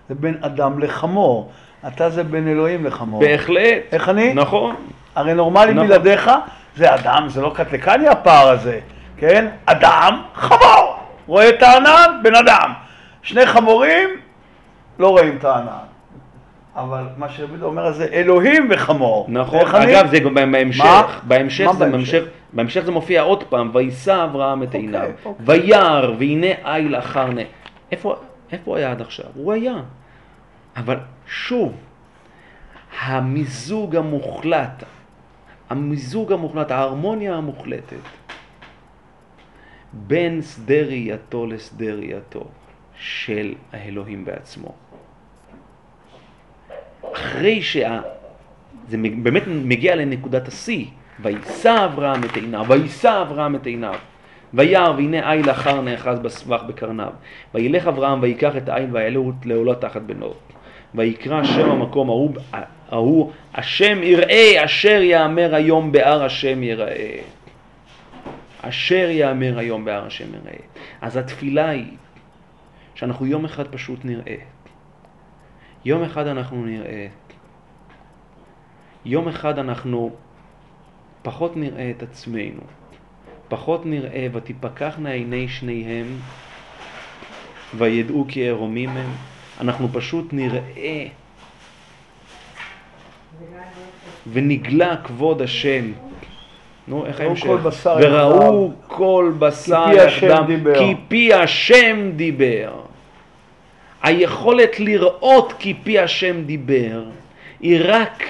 זה בין אדם לחמור. אתה זה בין אלוהים לחמור. בהחלט. איך אני? נכון. הרי נורמלי נכון. בלעדיך זה אדם, זה לא קטלקני הפער הזה, כן? אדם, חמור. רואה את הענן, בן אדם. שני חמורים, לא רואים את הענן. אבל מה שרבי אומר זה אלוהים וחמור. נכון, איך אני? אגב זה גם בהמשך, מה? בהמשך מה זה בהמשך? בהמשך, בהמשך זה מופיע עוד פעם, ויישא אברהם את אוקיי, עיניו, אוקיי. וירא והנה איל אחר נה. איפה, איפה הוא היה עד עכשיו? הוא היה. אבל שוב, המיזוג המוחלט, המיזוג המוחלט, ההרמוניה המוחלטת בין שדה ראייתו לשדה ראייתו של האלוהים בעצמו. אחרי שה... זה באמת מגיע לנקודת השיא, ויישא אברהם את עיניו, ויישא אברהם את עיניו, וירא והנה איל אחר נאחז בסבך בקרניו, וילך אברהם ויקח את העין ויעלו לעולה תחת בנו, ויקרא שם המקום ההוא, ההוא השם יראה אשר יאמר היום בהר השם יראה. אשר יאמר היום בהר השם יראה. אז התפילה היא שאנחנו יום אחד פשוט נראה. יום אחד אנחנו נראה. יום אחד אנחנו פחות נראה את עצמנו, פחות נראה ותפקחנה עיני שניהם וידעו כי ערומים הם. אנחנו פשוט נראה ונגלה כבוד השם. נו, איך ראו ההמשך? וראו. כל בשר דיבר. כי פי השם דיבר. היכולת לראות כי פי השם דיבר היא רק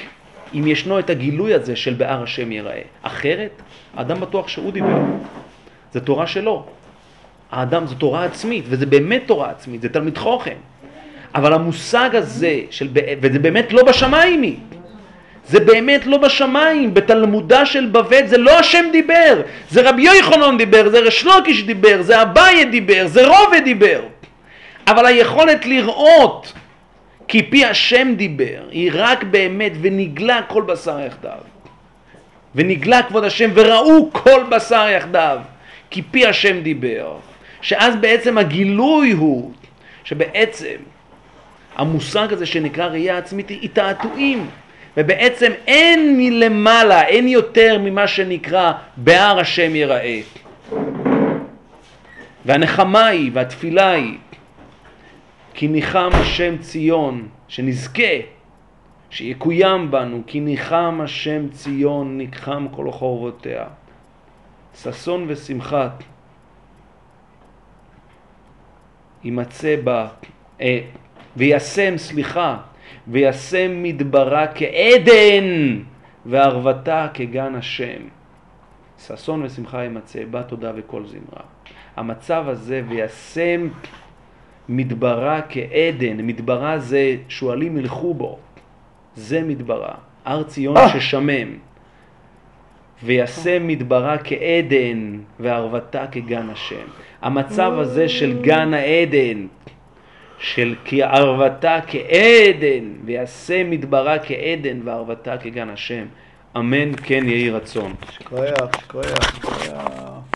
אם ישנו את הגילוי הזה של בהר השם ייראה. אחרת, האדם בטוח שהוא דיבר. זו תורה שלו. האדם זו תורה עצמית, וזה באמת תורה עצמית, זה תלמיד חוכם. אבל המושג הזה, של, וזה באמת לא בשמיים היא. זה באמת לא בשמיים, בתלמודה של בבל זה לא השם דיבר, זה רבי יוחנן דיבר, זה ריש לוקיש דיבר, זה אביי דיבר, זה רובה דיבר. אבל היכולת לראות כי פי השם דיבר, היא רק באמת ונגלה כל בשר יחדיו. ונגלה כבוד השם וראו כל בשר יחדיו, כי פי השם דיבר. שאז בעצם הגילוי הוא שבעצם המושג הזה שנקרא ראייה עצמית היא תעתועים. ובעצם אין מלמעלה, אין יותר ממה שנקרא בהר השם ייראה. והנחמה היא והתפילה היא כי ניחם השם ציון, שנזכה, שיקוים בנו, כי ניחם השם ציון, ניחם כל חורבותיה. ששון ושמחה יימצא בה, אה, וישם, סליחה, וישם מדברה כעדן, וערבתה כגן השם. ששון ושמחה יימצא בה תודה וכל זמרה. המצב הזה, וישם מדברה כעדן, מדברה זה שועלים ילכו בו, זה מדברה, הר ציון ששמם. וישם מדברה כעדן וערבתה כגן השם. המצב הזה של גן העדן, של כי ערבתה כעדן וישם מדברה כעדן וערבתה כגן השם. אמן כן יהי רצון. שכוייח, שכוייח, שכוייח.